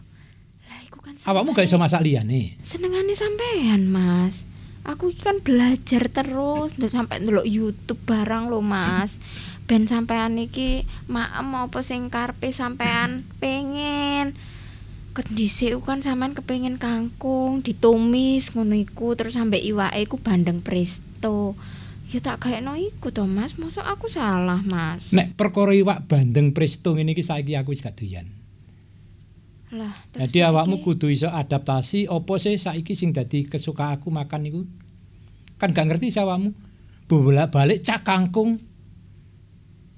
iku kan Awakmu gak iso masak liyane. senengane sampean Mas. Aku iki kan belajar terus ndak sampai ndelok YouTube barang lho Mas. Ben sampean iki maem apa sing karepe sampean pengen. Kedhisik kan sampean kepengin kangkung ditumis ngono iku terus sampe iwake iku bandeng presto. Ya tak gaekno iku to Mas, mosok aku salah Mas. Nek perkara iwak bandeng presto ngene iki saiki aku wis gak doyan. Lah, Jadi awakmu kudu iso adaptasi opo sih saiki sing dadi kesuka aku makan iku. Kan gak ngerti sih awakmu. Bolak balik cak kangkung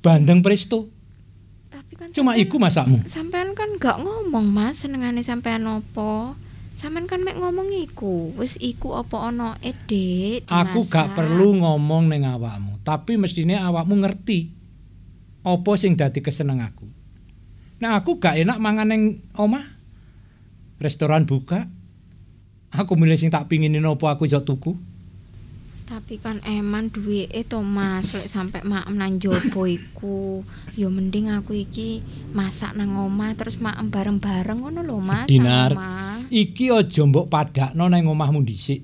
bandeng presto. Kan Cuma sampean- iku masakmu. Sampean kan gak ngomong Mas senengane sampean opo. Sampean kan mek ngomong iku, wis iku apa ana ede Aku gak perlu ngomong ning awakmu, tapi mestine awakmu ngerti apa sing dadi keseneng aku. Nah aku gak enak mangan ning omah. Restoran buka. Aku milih sing tak pinginin apa aku iso tuku. Tapi kan eman duweke to Mas, lek sampe maem nang jobo iku. Ya mending aku iki masak nang omah terus maem bareng-bareng ngono lho Mas. Dinar, iki aja mbok padakno nang omahmu dhisik.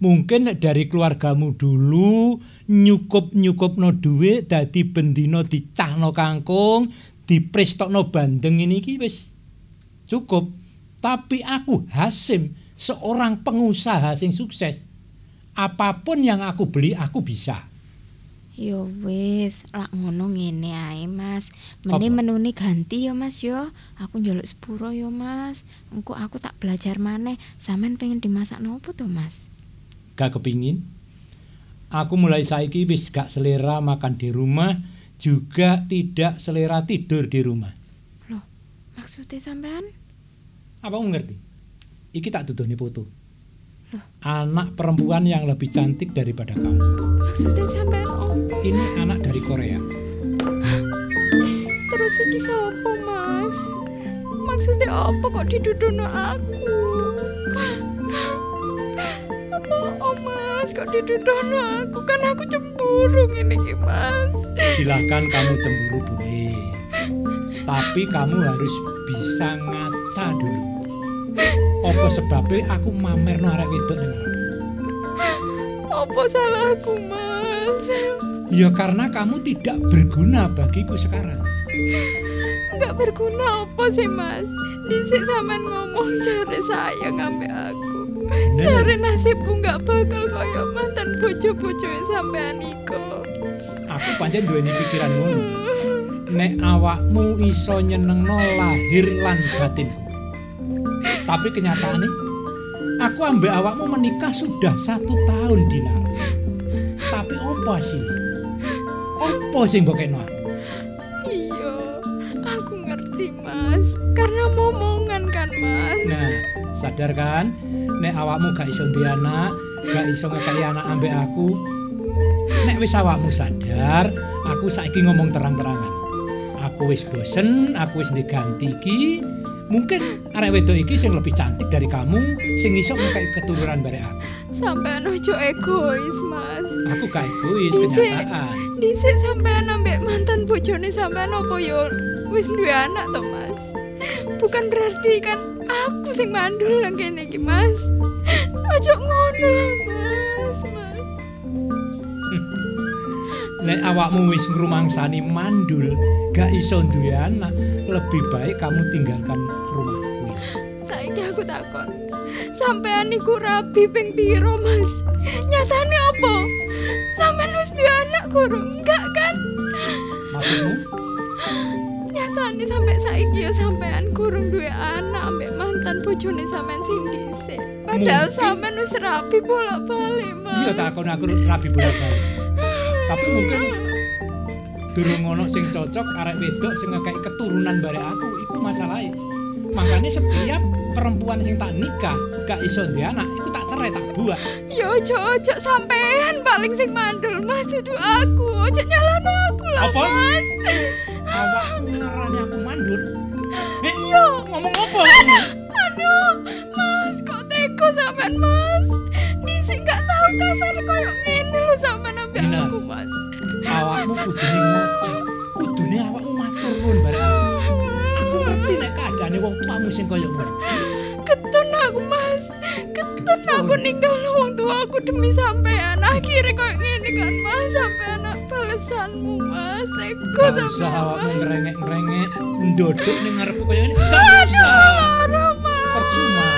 Mungkin dari keluargamu dulu nyukup-nyukupno dhuwit dadi bendina dicahno kangkung, diprestokno bandeng ini iki wis cukup. Tapi aku Hasim, seorang pengusaha sing sukses. Apa pun yang aku beli aku bisa. Ya wis, lak ngono ngene ae Mas. Mene Apa? menune ganti ya Mas yo. Aku njaluk sepuro ya Mas. Engko aku tak belajar maneh. Sampean pengen dimasak nopo to Mas? Gak kepingin. Aku mulai saiki wis gak selera makan di rumah, juga tidak selera tidur di rumah. Maksudnya sampean? Apa ngerti? Iki tak dudoni foto. Anak perempuan yang lebih cantik daripada kamu. Maksudnya sampean opo? Ini anak dari Korea. Terus iki sapa, Mas? Maksudnya apa kok didudono aku? Apa oh, Mas kok didudono aku? Kan aku cemburu iki, Mas. Silahkan kamu cemburu boleh. Tapi kamu harus bisa ngaca dulu. Apa sebabnya aku mamer no arek wedok ning? Apa salahku, Mas? Ya karena kamu tidak berguna bagiku sekarang. Enggak berguna apa sih, Mas? Disik sampean ngomong cari sayang ambek aku. Cari nasibku nggak bakal kaya mantan bojo-bojo sampean iku. Aku pancen duweni pikiran ngono. Nek awakmu iso nyenengno lahir lan batinku. Tapi kenyataannya, aku ambek awakmu menikah sudah satu tahun dinar. Tapi apa hasilnya? Apa sing mbokekno aku? Iya, aku ngerti, Mas. Karena momongan kan, Mas. Nah, sadar kan? Nek awakmu gak iso anak, gak iso ngekei anak ambek aku. Nek wis awakmu sadar, aku saiki ngomong terang-terangan. Aku wis bosen, aku wis diganti iki. Mungkin arek wedok iki sing lebih cantik dari kamu, sing iso ngekei keturunan barek aku. Sampean ojo egois, Mas. Aku gak egois Dhisik, kenyataan. dhisik sampean ambek mantan bojone sampean opo yo wis duwe anak to, Mas. Bukan berarti kan aku sing mandul nang kene iki, Mas. Ojo ngono Nek awakmu wis ngrumangsani mandul, gak iso duwe anak, lebih baik kamu tinggalkan rumahku. Saiki aku takon. Sampean niku rabi ping piro, Mas? Nyatane opo? Sampean wis duwe anak kurung? Enggak kan? Maksudmu? Nyatane sampai saiki ya sampean kurung duwe anak ambek mantan bojone sampean sing dhisik. Padahal sampean wis rabi bolak-balik, Mas. Iya takon aku rabi bolak-balik. Tapi mungkin durung ono sing cocok arek wedok sing ngekei keturunan barek aku iku masalahnya. Makanya setiap perempuan sing tak nikah gak iso duwe anak, iku tak cerai tak buat. Ya ojo ojo sampean paling sing mandul, Mas dudu aku. Ojo nyalano aku lah, Apa? Mas. Awakmu ngarani aku mandul. Eh, Iya. ngomong apa? *laughs* Aduh, Mas, kok teko sampean, Mas? Dhisik gak tau kasar koyo ambek Dina. aku, Mas. awakmu kudune ngojo. Kudune awakmu matur nuwun barek aku. Ngerti nek keadaane wong tuamu sing kaya ngono. Ketun aku, Mas. Ketun aku ninggal wong tua aku demi sampean. Akhirnya koyo ngene kan, Mas. Sampean balesanmu, Mas. Usah sampean. awakmu ngerengek-ngerengek ndodok ning ngarepku kaya ngene. Gak usah. Percuma.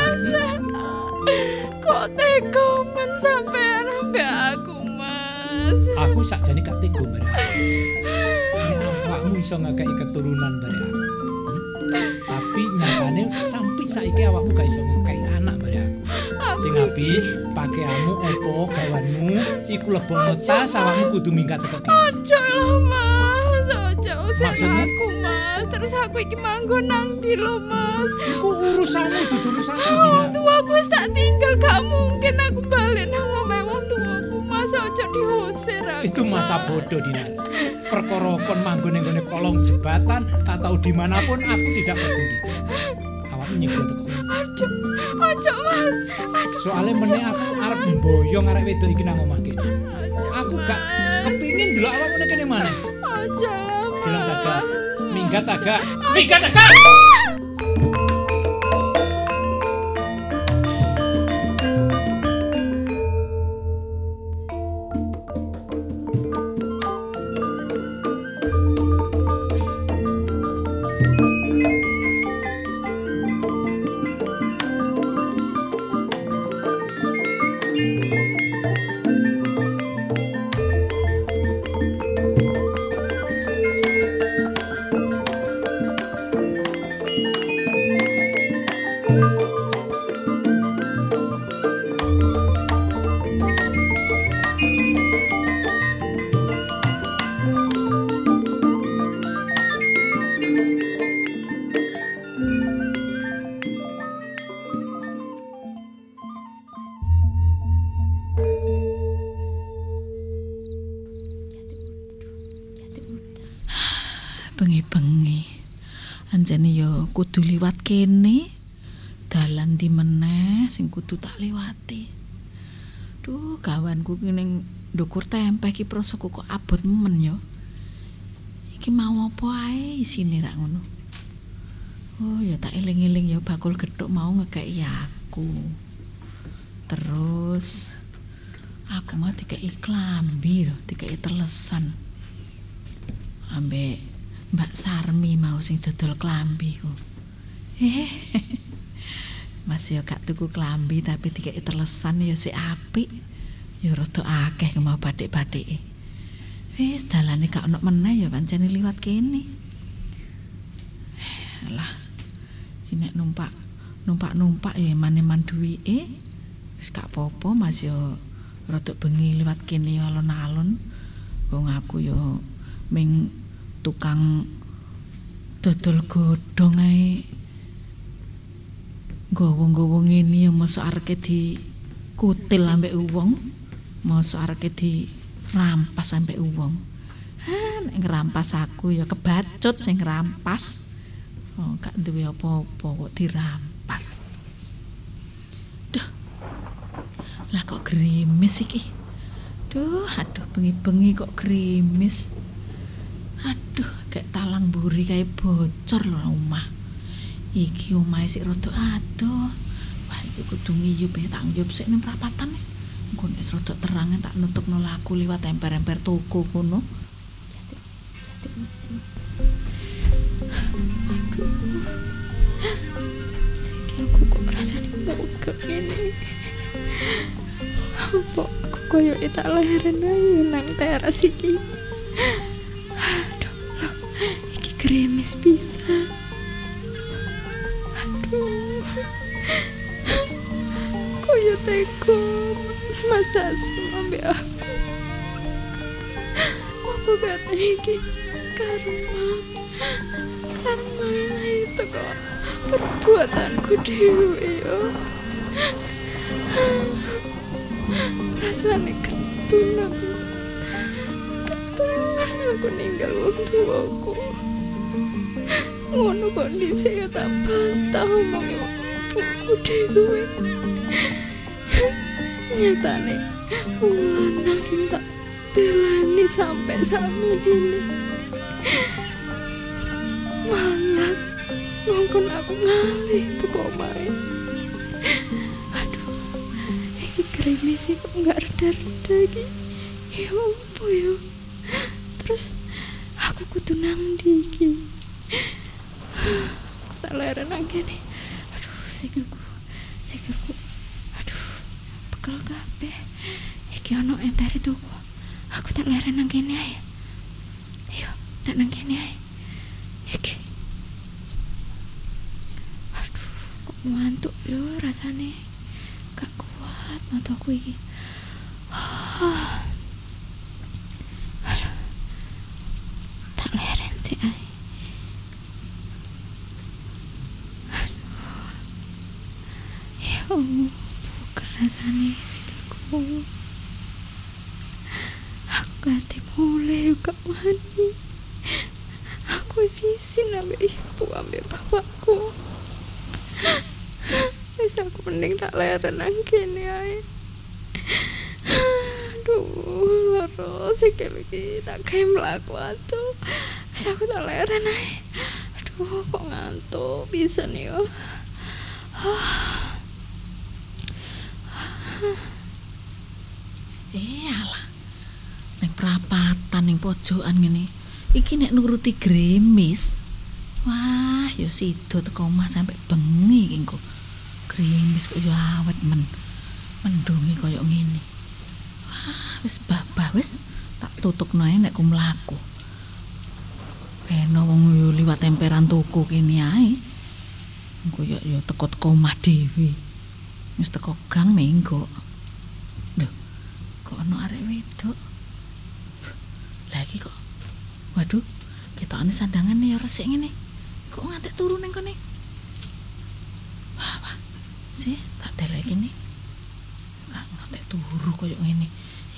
Kok teko men sampean ambek aku? Aku sakjane gak tega barek aku. Nek awakmu iso ngekeki keturunan barek aku. hmm? Tapi nyatane sampai saiki awakmu gak iso ngekeki anak barek aku. Aku Sing apik pakaianmu opo gawanmu iku lebokno tas awakmu kudu minggat teko. Ojo lah mas, ojo Maksudmu? aku mas Terus aku iki manggon nang ndi lho mas Iku urusanmu dudu urusanku Wong Dina. tua aku wis tak tinggal gak mungkin aku balik nang omahe wong tuaku mas ojo aku Itu masa Mas. bodoh Dina. Perkara kon manggon ning kolong jembatan atau di mana pun aku tidak peduli. Awakmu teko kene. Ojo, ojo Aduh, Soale meneh aku arep mboyong arek wedok iki nang omah Aku gak kepingin delok awakmu ning kene maneh. Ojo lah. Minggat tagak. Minggat tagak. Kudu tak liwati. Duh, gawanku ki ning ndukur tempe iki prosoku kok abot men ya. Iki mau apa ae isine rak ngono. Oh, ya tak eling-eling ya bakul gethuk mau ngekeki aku. Terus aku mau dikei klambi lho, dikei telesan. Ambek Mbak Sarmi mau sing dodol klambi ku. Eh. Mas ya gak tuku klambi tapi dikei telesan ya sik apik. Ya rada akeh mau batik-batike. Wis dalane gak ono meneh ya pancene liwat kene. Lah. Iki nek numpak numpak-numpak ya man-man duwike. Wis gak apa-apa Mas ya rada bengi liwat kene alon-alon. Wong aku ya ming tukang dodol godhong ae. Gowo-gowo ngene ya mosok areke di kutil ambek wong. Mosok areke di rampas ambek wong. Ha, nek ngrampas aku ya kebacut sing ngrampas. Oh, gak duwe apa-apa kok dirampas. Duh. Lah kok gerimis iki? Duh, aduh bengi-bengi kok gerimis. Aduh, kayak talang buri kayak bocor lho omah. Iki omahe sik rada adoh. Wah, iki kudu ngiyup ya tak ngiyup sik ning prapatan. Engko nek rada terang tak nutupno laku liwat emper-emper toko kono. Sikilku kok rasane mogok ngene. Apa aku koyo tak leren ae nang teras iki. Aduh, iki kremes bisa. Teko masa sampe aku. Apa kata iki? Karma. Karma itu kok perbuatanku dewe yo. Rasane ketun aku. Ketun aku ninggal wong tuaku. Ngono kondisi ya tak bantah omongi buku dewe. Nyatane wong lanang sing tak belani sampai sami ini. Malah ngongkon aku ngalih teko omahe. Aduh, iki krimis kok nggak reda-reda iki. Ya apa ya? Terus aku kudu nang ndi iki? Aku tak leren nang kene. Aduh. Sikilku. Aduh, pegel kabeh. Iki ono emper itu. Aku tak leren nang kene ae. Ayo, tak nang kene ae. Iki. Aduh, kok ngantuk yo rasane. Gak kuat mataku iki. *sighs* Aduh. Tak. Ya rasane sikilku. Aku ganti mulai gak mandi. Aku sisin ambek ibu ambek bapakku. Wis aku mending tak leren kene ae. Aduh, loro sikil iki tak kayak mlaku atuh. Wis aku tak leren ae. Aduh, kok ngantuk bisa nih yo. Eh alah. Ning perapatan ning pojokan ngene. Iki nek nuruti gremis. Wah, ya sido teko omah sampe bengi iki. Gremis kok ya awet men. Mendungi koyo ngene. Wah, wis babah wis tak tutupno ae nek ku mlaku. Beno wong yo liwat temperan tuku kene ae. Engko ya ya teko-teko omah dhewe. Wis teko gang menggo. Lho, kok ono arek wedok. Lah iki kok. Waduh, ketokane sandangane ya resik ngene. Kok ngantek turu ning kene? Sih, tak delek kene. Nggak ngantek turu koyo ngene.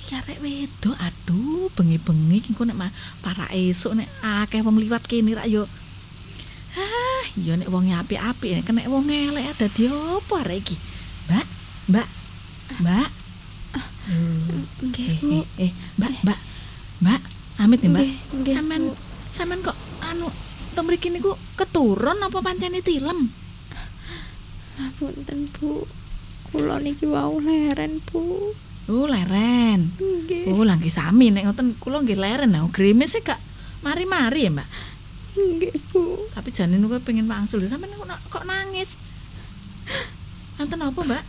Iki arek wedok, aduh, bengi-bengi engko nek para esuk nek akeh wong liwat kene rak yo. Ah, iya nek wong apik-apik nek kena wong elek dadi apa arek iki? Mbak, Mbak. Mbak. Nggih, Eh, eh, eh, Mbak, Mbak. Mbak, amit nih, Mbak. Nggih, nggih, Sampean sampean kok anu teng mriki niku keturun apa pancene tilem? Punten, Bu. Kula niki wau leren, Bu. Oh, leren. Nggih. Oh, lagi sami nek ngoten kula nggih leren. Nah, grimis sih gak mari-mari ya, Mbak. Nggih, Bu. Tapi jane niku pengen wangsul. Sampeyan kok, na- kok nangis? Nanten apa, Mbak?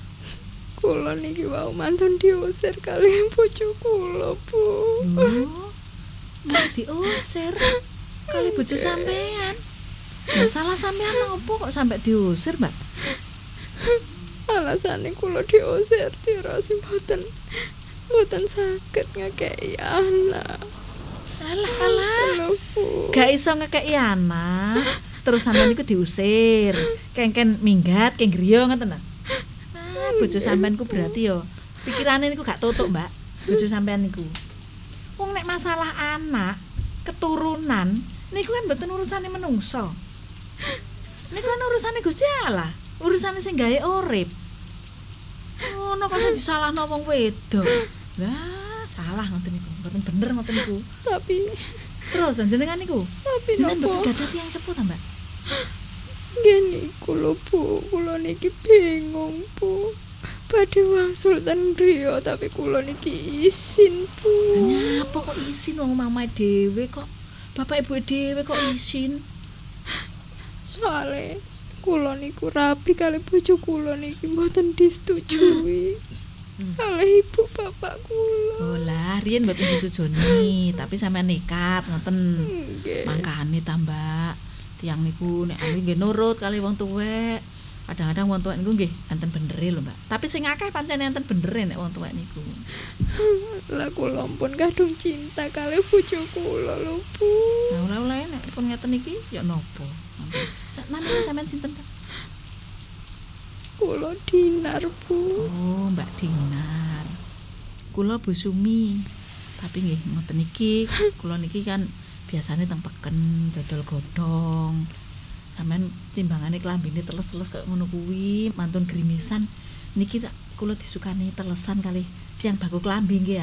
Kula niki wau mantun diusir kali bojo kula, Bu. Oh, mau diusir kali bojo sampean. Lah salah sampean apa kok sampai diusir, Mbak? Alasane kula diusir tirasi mboten mboten saged ngekeki anak. Alah, alah. Gak iso ngekeki anak. Terus sampean iku diusir. Kengken minggat, keng griya ngoten ta. Ah, bojo sampean ku berarti yo pikirane niku gak tutuk, Mbak. Bojo sampean niku. Wong nek masalah anak, keturunan, niku kan mboten urusane menungso. Niku kan urusane Gusti Allah, urusane sing gawe urip. Ngono kok sing disalahno wong wedok. Lah, salah ngoten niku. Mboten bener ngoten niku. Tapi Terus lan jenengan niku. tapi napa? mboten gadah tiyang sepuh ta, Mbak? Nggih niku lho, Bu. Kula niki bingung, Bu. Badhe wangsul ten griya tapi kula niki isin, Bu. Nyapa kok isin wong mamae dhewe kok bapak ibu dhewe kok isin? Soale kula niku rapi kali bojo kula niki mboten disetujui. Oleh ibu bapak kula. Oh lah, riyen mboten disujoni, tapi sampean nekat ngoten. Nggih. Mangkane ta, Mbak. Tiang niku nek anu nggih nurut kali wong tuwek. Kadang-kadang wong tuwek niku nggih enten benere lho, Mbak. Tapi sing akeh pancen enten benere nek wong tuwek niku. Lah kula pun kadung cinta kali bojo kula lho, Bu. Nah, oleh-oleh nek pun ngeten iki ya napa? Cak namanya sampean sinten ta? Kula dinar, Bu. Oh, Mbak Dinar. Kula Bu Sumi. Tapi nggih ngoten iki, kula niki kan biasanya teng peken dodol godhong. Sampeyan timbangane klambine teles-teles kaya ngono kuwi, mantun grimisan. Niki tak kula disukani telesan kali tiang baku klambi nggih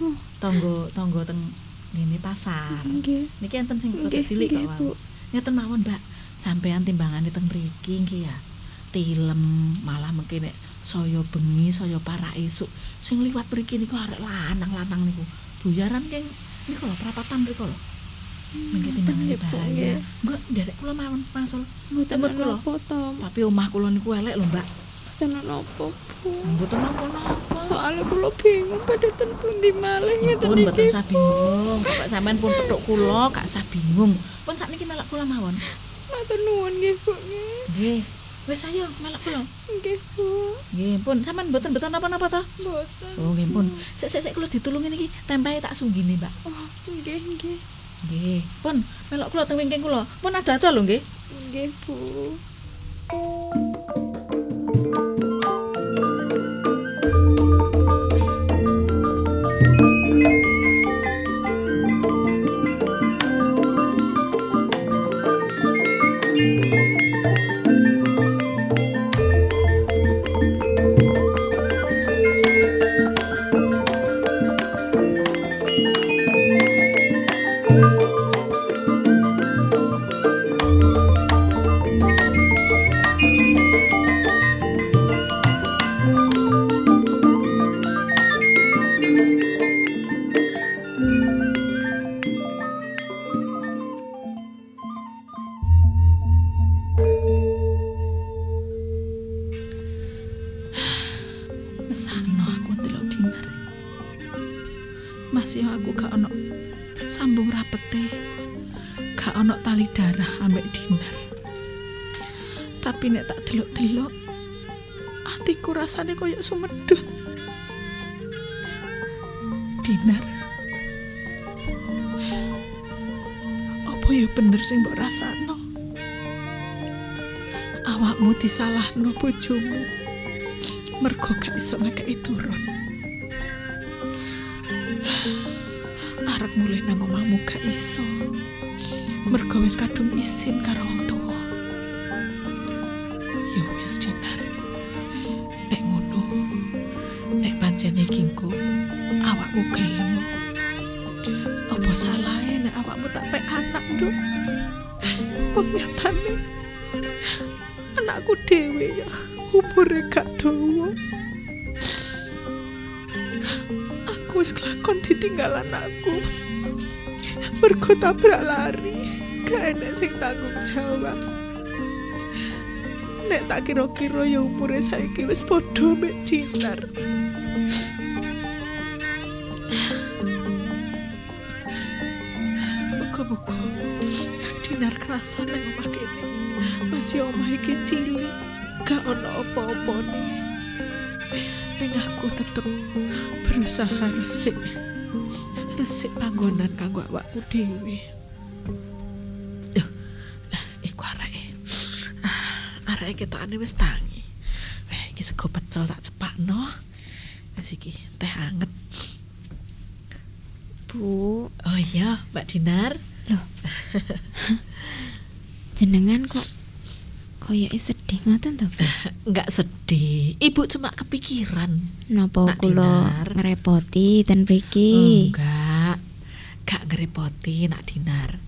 Oh. Tonggo tonggo teng ngene pasar. Nggih. Niki enten sing cilik kok. Ngeten mawon, Mbak. Sampean timbangane teng mriki nggih ya. Tilem malah mengki nek saya bengi, saya para esuk sing liwat mriki niku arek lanang-lanang niku. Buyaran keng niku lho perapatan mriku lho. Mengki timbangane nggih, Bu, bahaya. nggih. Enggak, nderek kula mawon masul. Mboten kula. Tapi omah kula niku elek lho, Mbak. Mboten napa, Bu. Mboten napa-napa. Soalnya kula bingung pada ten pundi malih ngeten mboten iki. usah bingung. Bapak sampean pun petuk kula, gak usah bingung. Pun sakniki melak kula mawon. Matur nuwun nggih, Bu. nggih. Wis ayo melak kula. Nggih, Bu. Nggih, pun sampean mboten mboten napa-napa to? Mboten. Oh, nggih pun. Sik sik sik kula ditulungi niki, tempahe tak sunggine, Mbak. Oh, nggih, nggih. Nggih. Pun melok kula teng wingking kula. Pun ada-ada lho nggih. Nggih, Bu. Rasane koyo sumedhut. Dinar. Apa ya bener sing mbok rasakno? Awakmu disalahno bojomu. mergo gak iso ngekeki turun. Arep mulih nang omahmu gak iso. Mergo wis kadung isin karo wong tuwa. wis dinar. Engko awakmu gelem. Apa salahe nek awakmu tak pek anak, Nduk? Wong anakku dhewe ya umure gak dawa. Aku wis kelakon ditinggal anakku. Mergo tabrak lari, gak enek sing tanggung jawab. Nek tak kira-kira ya umure saiki wis padha mek. Dinar kerasan nang omah kene. Masih omah iki cilik, gak ono apa-apane. Ning aku tetep berusaha resik. Resik panggonan kanggo awakku dhewe. Duh, nah iku areke. Ah, areke ketokane wis tangi. Weh, iki sego pecel tak cepakno. Wis iki teh anget. Bu, Oh iya, Mbak Dinar. *laughs* jenengan kok koyoke sedih ngoten to, Bu? *laughs* Enggak sedih. Ibu cuma kepikiran. Napa kula ngerepoti ten mriki? Enggak. Gak ngerepoti nak Dinar.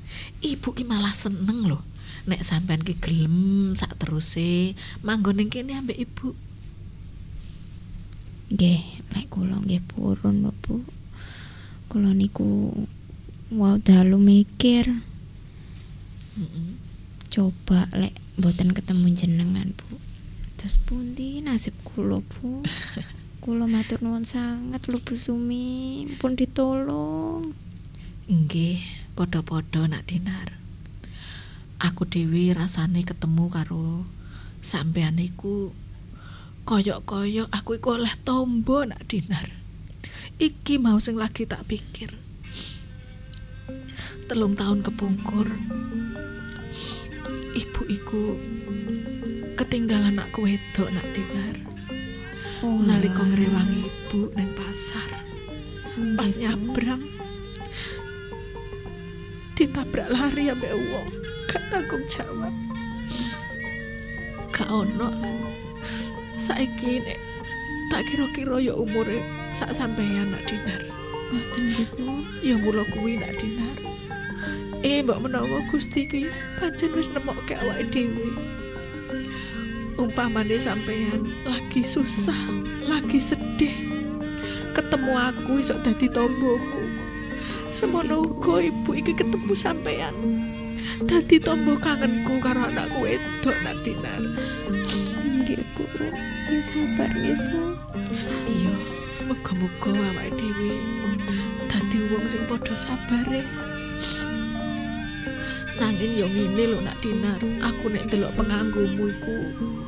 Ibu ki malah seneng loh. Nek sampean ki gelem sak teruse manggon ning kene ambek ibu. Nggih, lek kula nggih purun, Bu. Kula niku wow dalu mikir Mm-mm. Coba lek mboten ketemu jenengan, Bu. Terus pundi nasib kula, Bu? *laughs* Kula matur nuwun sanget lho Bu Sumi, pun ditolong. Nggih, padha-padha nak Dinar. Aku dhewe rasane ketemu karo sampean iku koyok-koyok aku iku oleh tombo nak Dinar. Iki mau sing lagi tak pikir. Telung tahun kepungkur. Iku ketinggalan aku wedok nak Dinar. Oh, Nalika ngrewangi ibu neng pasar. Pas nyabrang ditabrak lari ambek wong. Gak tanggung jawab. Gak ono. Saiki nek tak kira-kira ya umure sak sampeyan nak dinar ngoten Bu. ya mula kuwi nak dinar eh mbak menawa Gusti ki pancen wis nemokke awake dhewe umpamane sampeyan lagi susah lagi sedih ketemu aku iso dadi tombomu semono uga ibu iki ketemu sampeyan dadi tombo kangenku karo anakku wedok nak dinar Nggih, Bu. Sing sabar nggih, Bu. iya muga-muga awake dhewe dadi wong sing padha sabare nanging yo ngene lho nak dinar. Aku nek ndelok penganggumu iku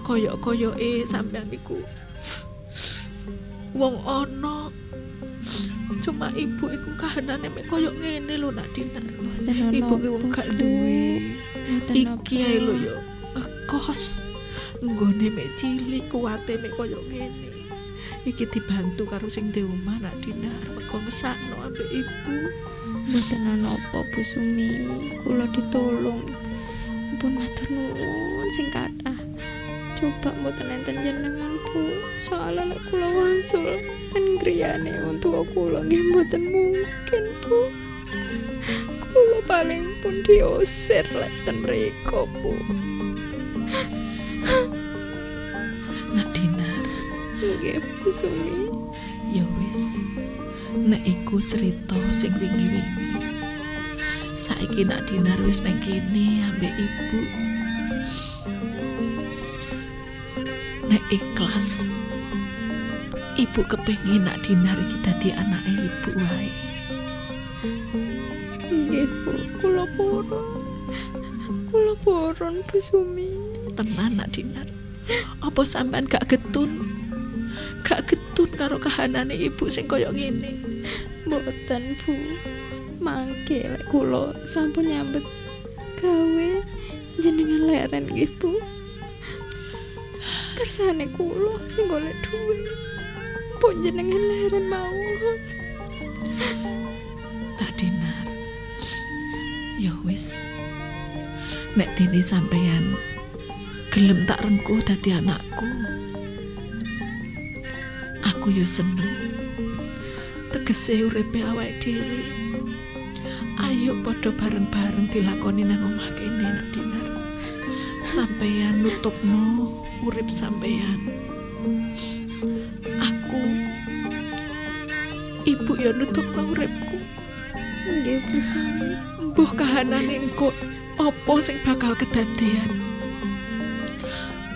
koyok-koyoke sampean iku wong ana cuma ibu iku kahanane mek koyok ngene lho nak dinar. Ibu ki wong gak duwe. Iki ae lho yo ngekos. Nggone mek cilik kuwate mek koyo ngene. Iki dibantu karo sing di omah nak dinar. Mergo ngesakno ambek ibu Mboten ana apa Bu Sumi, kula ditolong. Pun matur nuwun sing kathah. Coba mboten enten jenengan Bu, soalnya lek kula wasul ten griyane untuk kula nggih mboten mungkin Bu. Kula paling pun diusir lek ten mriko Bu. nak dinar Nggih Bu Sumi. ya wis nek iku cerita sing wingi-wingi. Saiki nak dinar wis nang kene ambek ibu. Nek ikhlas ibu kepengin nak dinar iki dadi anake ibu wae. Nggih Bu, kula purun. Kula purun Bu Sumi. tenan nak dinar. Apa sampean gak getun? Gak getun karo kahanane ibu sing koyo ngene Mboten, Bu. Mangke lek kula sampun nyambet gawe jenengan leren nggih, Bu. Kersane kula sing golek dhuwit. Pun jenengan leren mawon. nak dinar ya wis nek dene sampean gelem tak rengkuh dadi anakku. Aku yo seneng. Tegese uripe awake dhewe. Ayo padha bareng-bareng dilakoni nang omah kene nak dinar. Sampeyan nutupno urip sampeyan. Aku ibu ya nutupno uripku. Nggih, Bu Sumi. Mbuh kahanane engko apa sing bakal kedadean.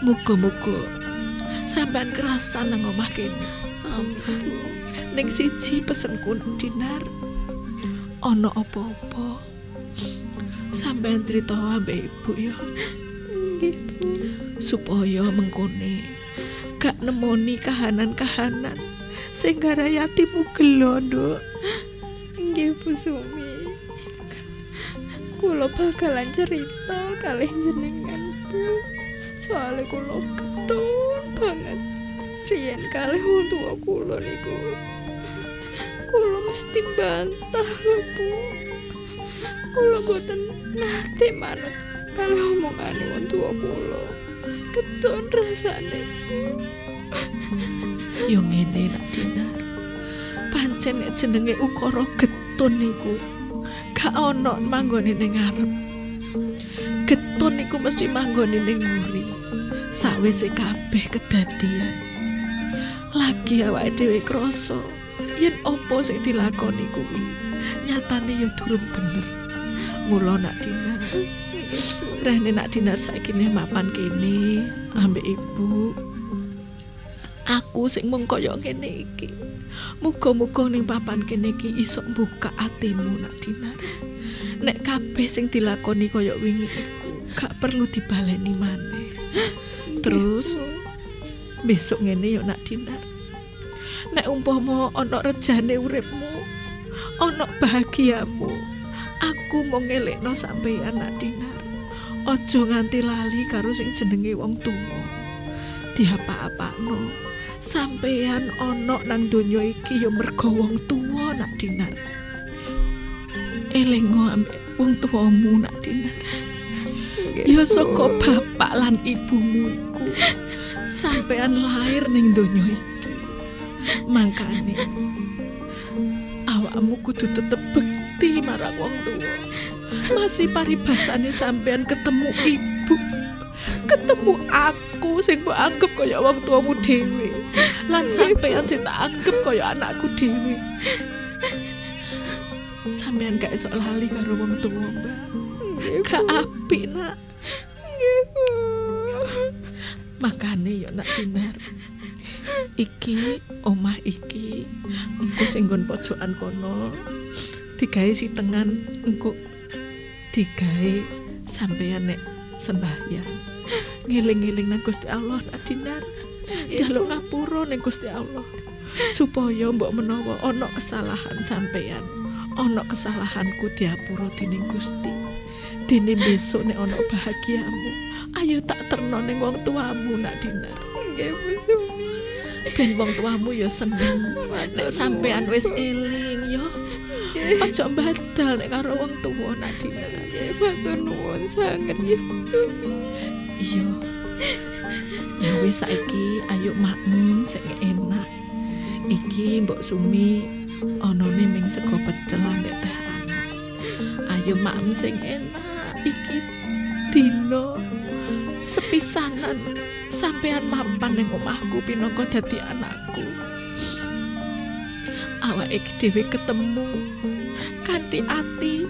Muga-muga sampean kerasan nang omah kene. Ning siji pesenku dinar. Ana apa-apa? Sampean cerita ambek ibu ya supaya mengkone gak nemoni kahanan-kahanan sing gara yatimu gelo, Nduk. Nggih, Bu Sumi. Kula bakalan cerita kali jenengan, Bu. Soale kula ketun banget. Riyen kali wong tua kula niku. Kula mesti bantah lho, Bu. Kula boten nate manut kali omongane wong tua kula. Ketun rasane, Bu. Yo ngene nak dinar. Pancen jenenge ukara getun niku gak ana manggone ning ngarep. Getun niku mesti manggone ning nguri. Sawise kabeh kedadian. Lagi awake dhewe krasa yen apa sing dilakoni kuwi nyatane ya durung bener. Mula nak dinar. Rene nak dinar saiki ne mapan kene ambek ibu. Aku sing mung kaya ngene iki. Muga-muga ning papan kene iki iso mbuka atimu nak dinar. Nek kabeh sing dilakoni kaya wingi iku gak perlu dibaleni maneh. Terus besok ngene ya nak dinar. Nek umpama ana rejane uripmu, ana bahagiamu, aku mau ngelekno sampeyan nak dinar. Aja nganti lali karo sing jenenge wong tuwa. Diapa-apakno. Sampeyan ana nang donya iki ya mergo wong tuwa nak dinar. Elingo ambek wong tuamu nak dinar. Ya saka bapak lan ibumu iku sampean lahir ning donya iki. Mangkane awakmu kudu tetep bekti marang wong tuwa. Masih paribasane sampean ketemu ibu. Ketemu aku sing mbok anggap kaya wong tuamu dhewe. Lan sampean sing tak anggap kaya anakku dhewe. Sampean gak esok lali karo wong tuwa, Mbak. Gak apik, Nak. Makane ya nak dinar. Iki omah iki engko sing nggon pojokan kono digawe sitengan engko digawe sampeyan nek sembahyang. Ngiling-ngiling nang Gusti Allah nak dinar. Jaluk ngapura ning Gusti Allah. Supaya mbok menawa ana kesalahan sampeyan, ana kesalahanku diapura dening Gusti. Dene besok nek ana bahagiamu, ayo tak terno ning wong tuamu nak dinar. Nggih, Bu Sumi. Ben wong tuamu ya seneng nek sampean wis eling yo. Aja mbadal nek karo wong tuwa nak dinar. Nggih, matur nuwun sanget ya, Bu Sumi. Iya. Ya wis saiki ayo makem sing enak. Iki Mbok Sumi anane ming sego pecel ambek teh. Ayo makem sing enak. Iki dino sepisanan sampean mapan ning omahku pinangka dadi anakku. Awake dhewe ketemu kanthi ati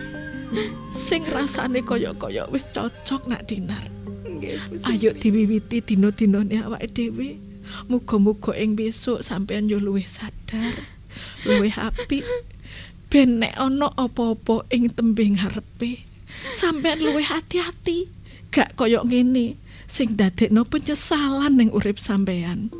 sing rasane kaya-kaya wis cocok nak dinar. Sumi. Ayo diwiwiti dina-dinane awake dhewe. Muga-muga ing besok sampean yo luwih sadar, luwih apik. Ben nek ana apa-apa ing tembing ngarepe, sampean luwih hati-hati. Gak kaya ngene sing dadekno penyesalan ning urip sampean.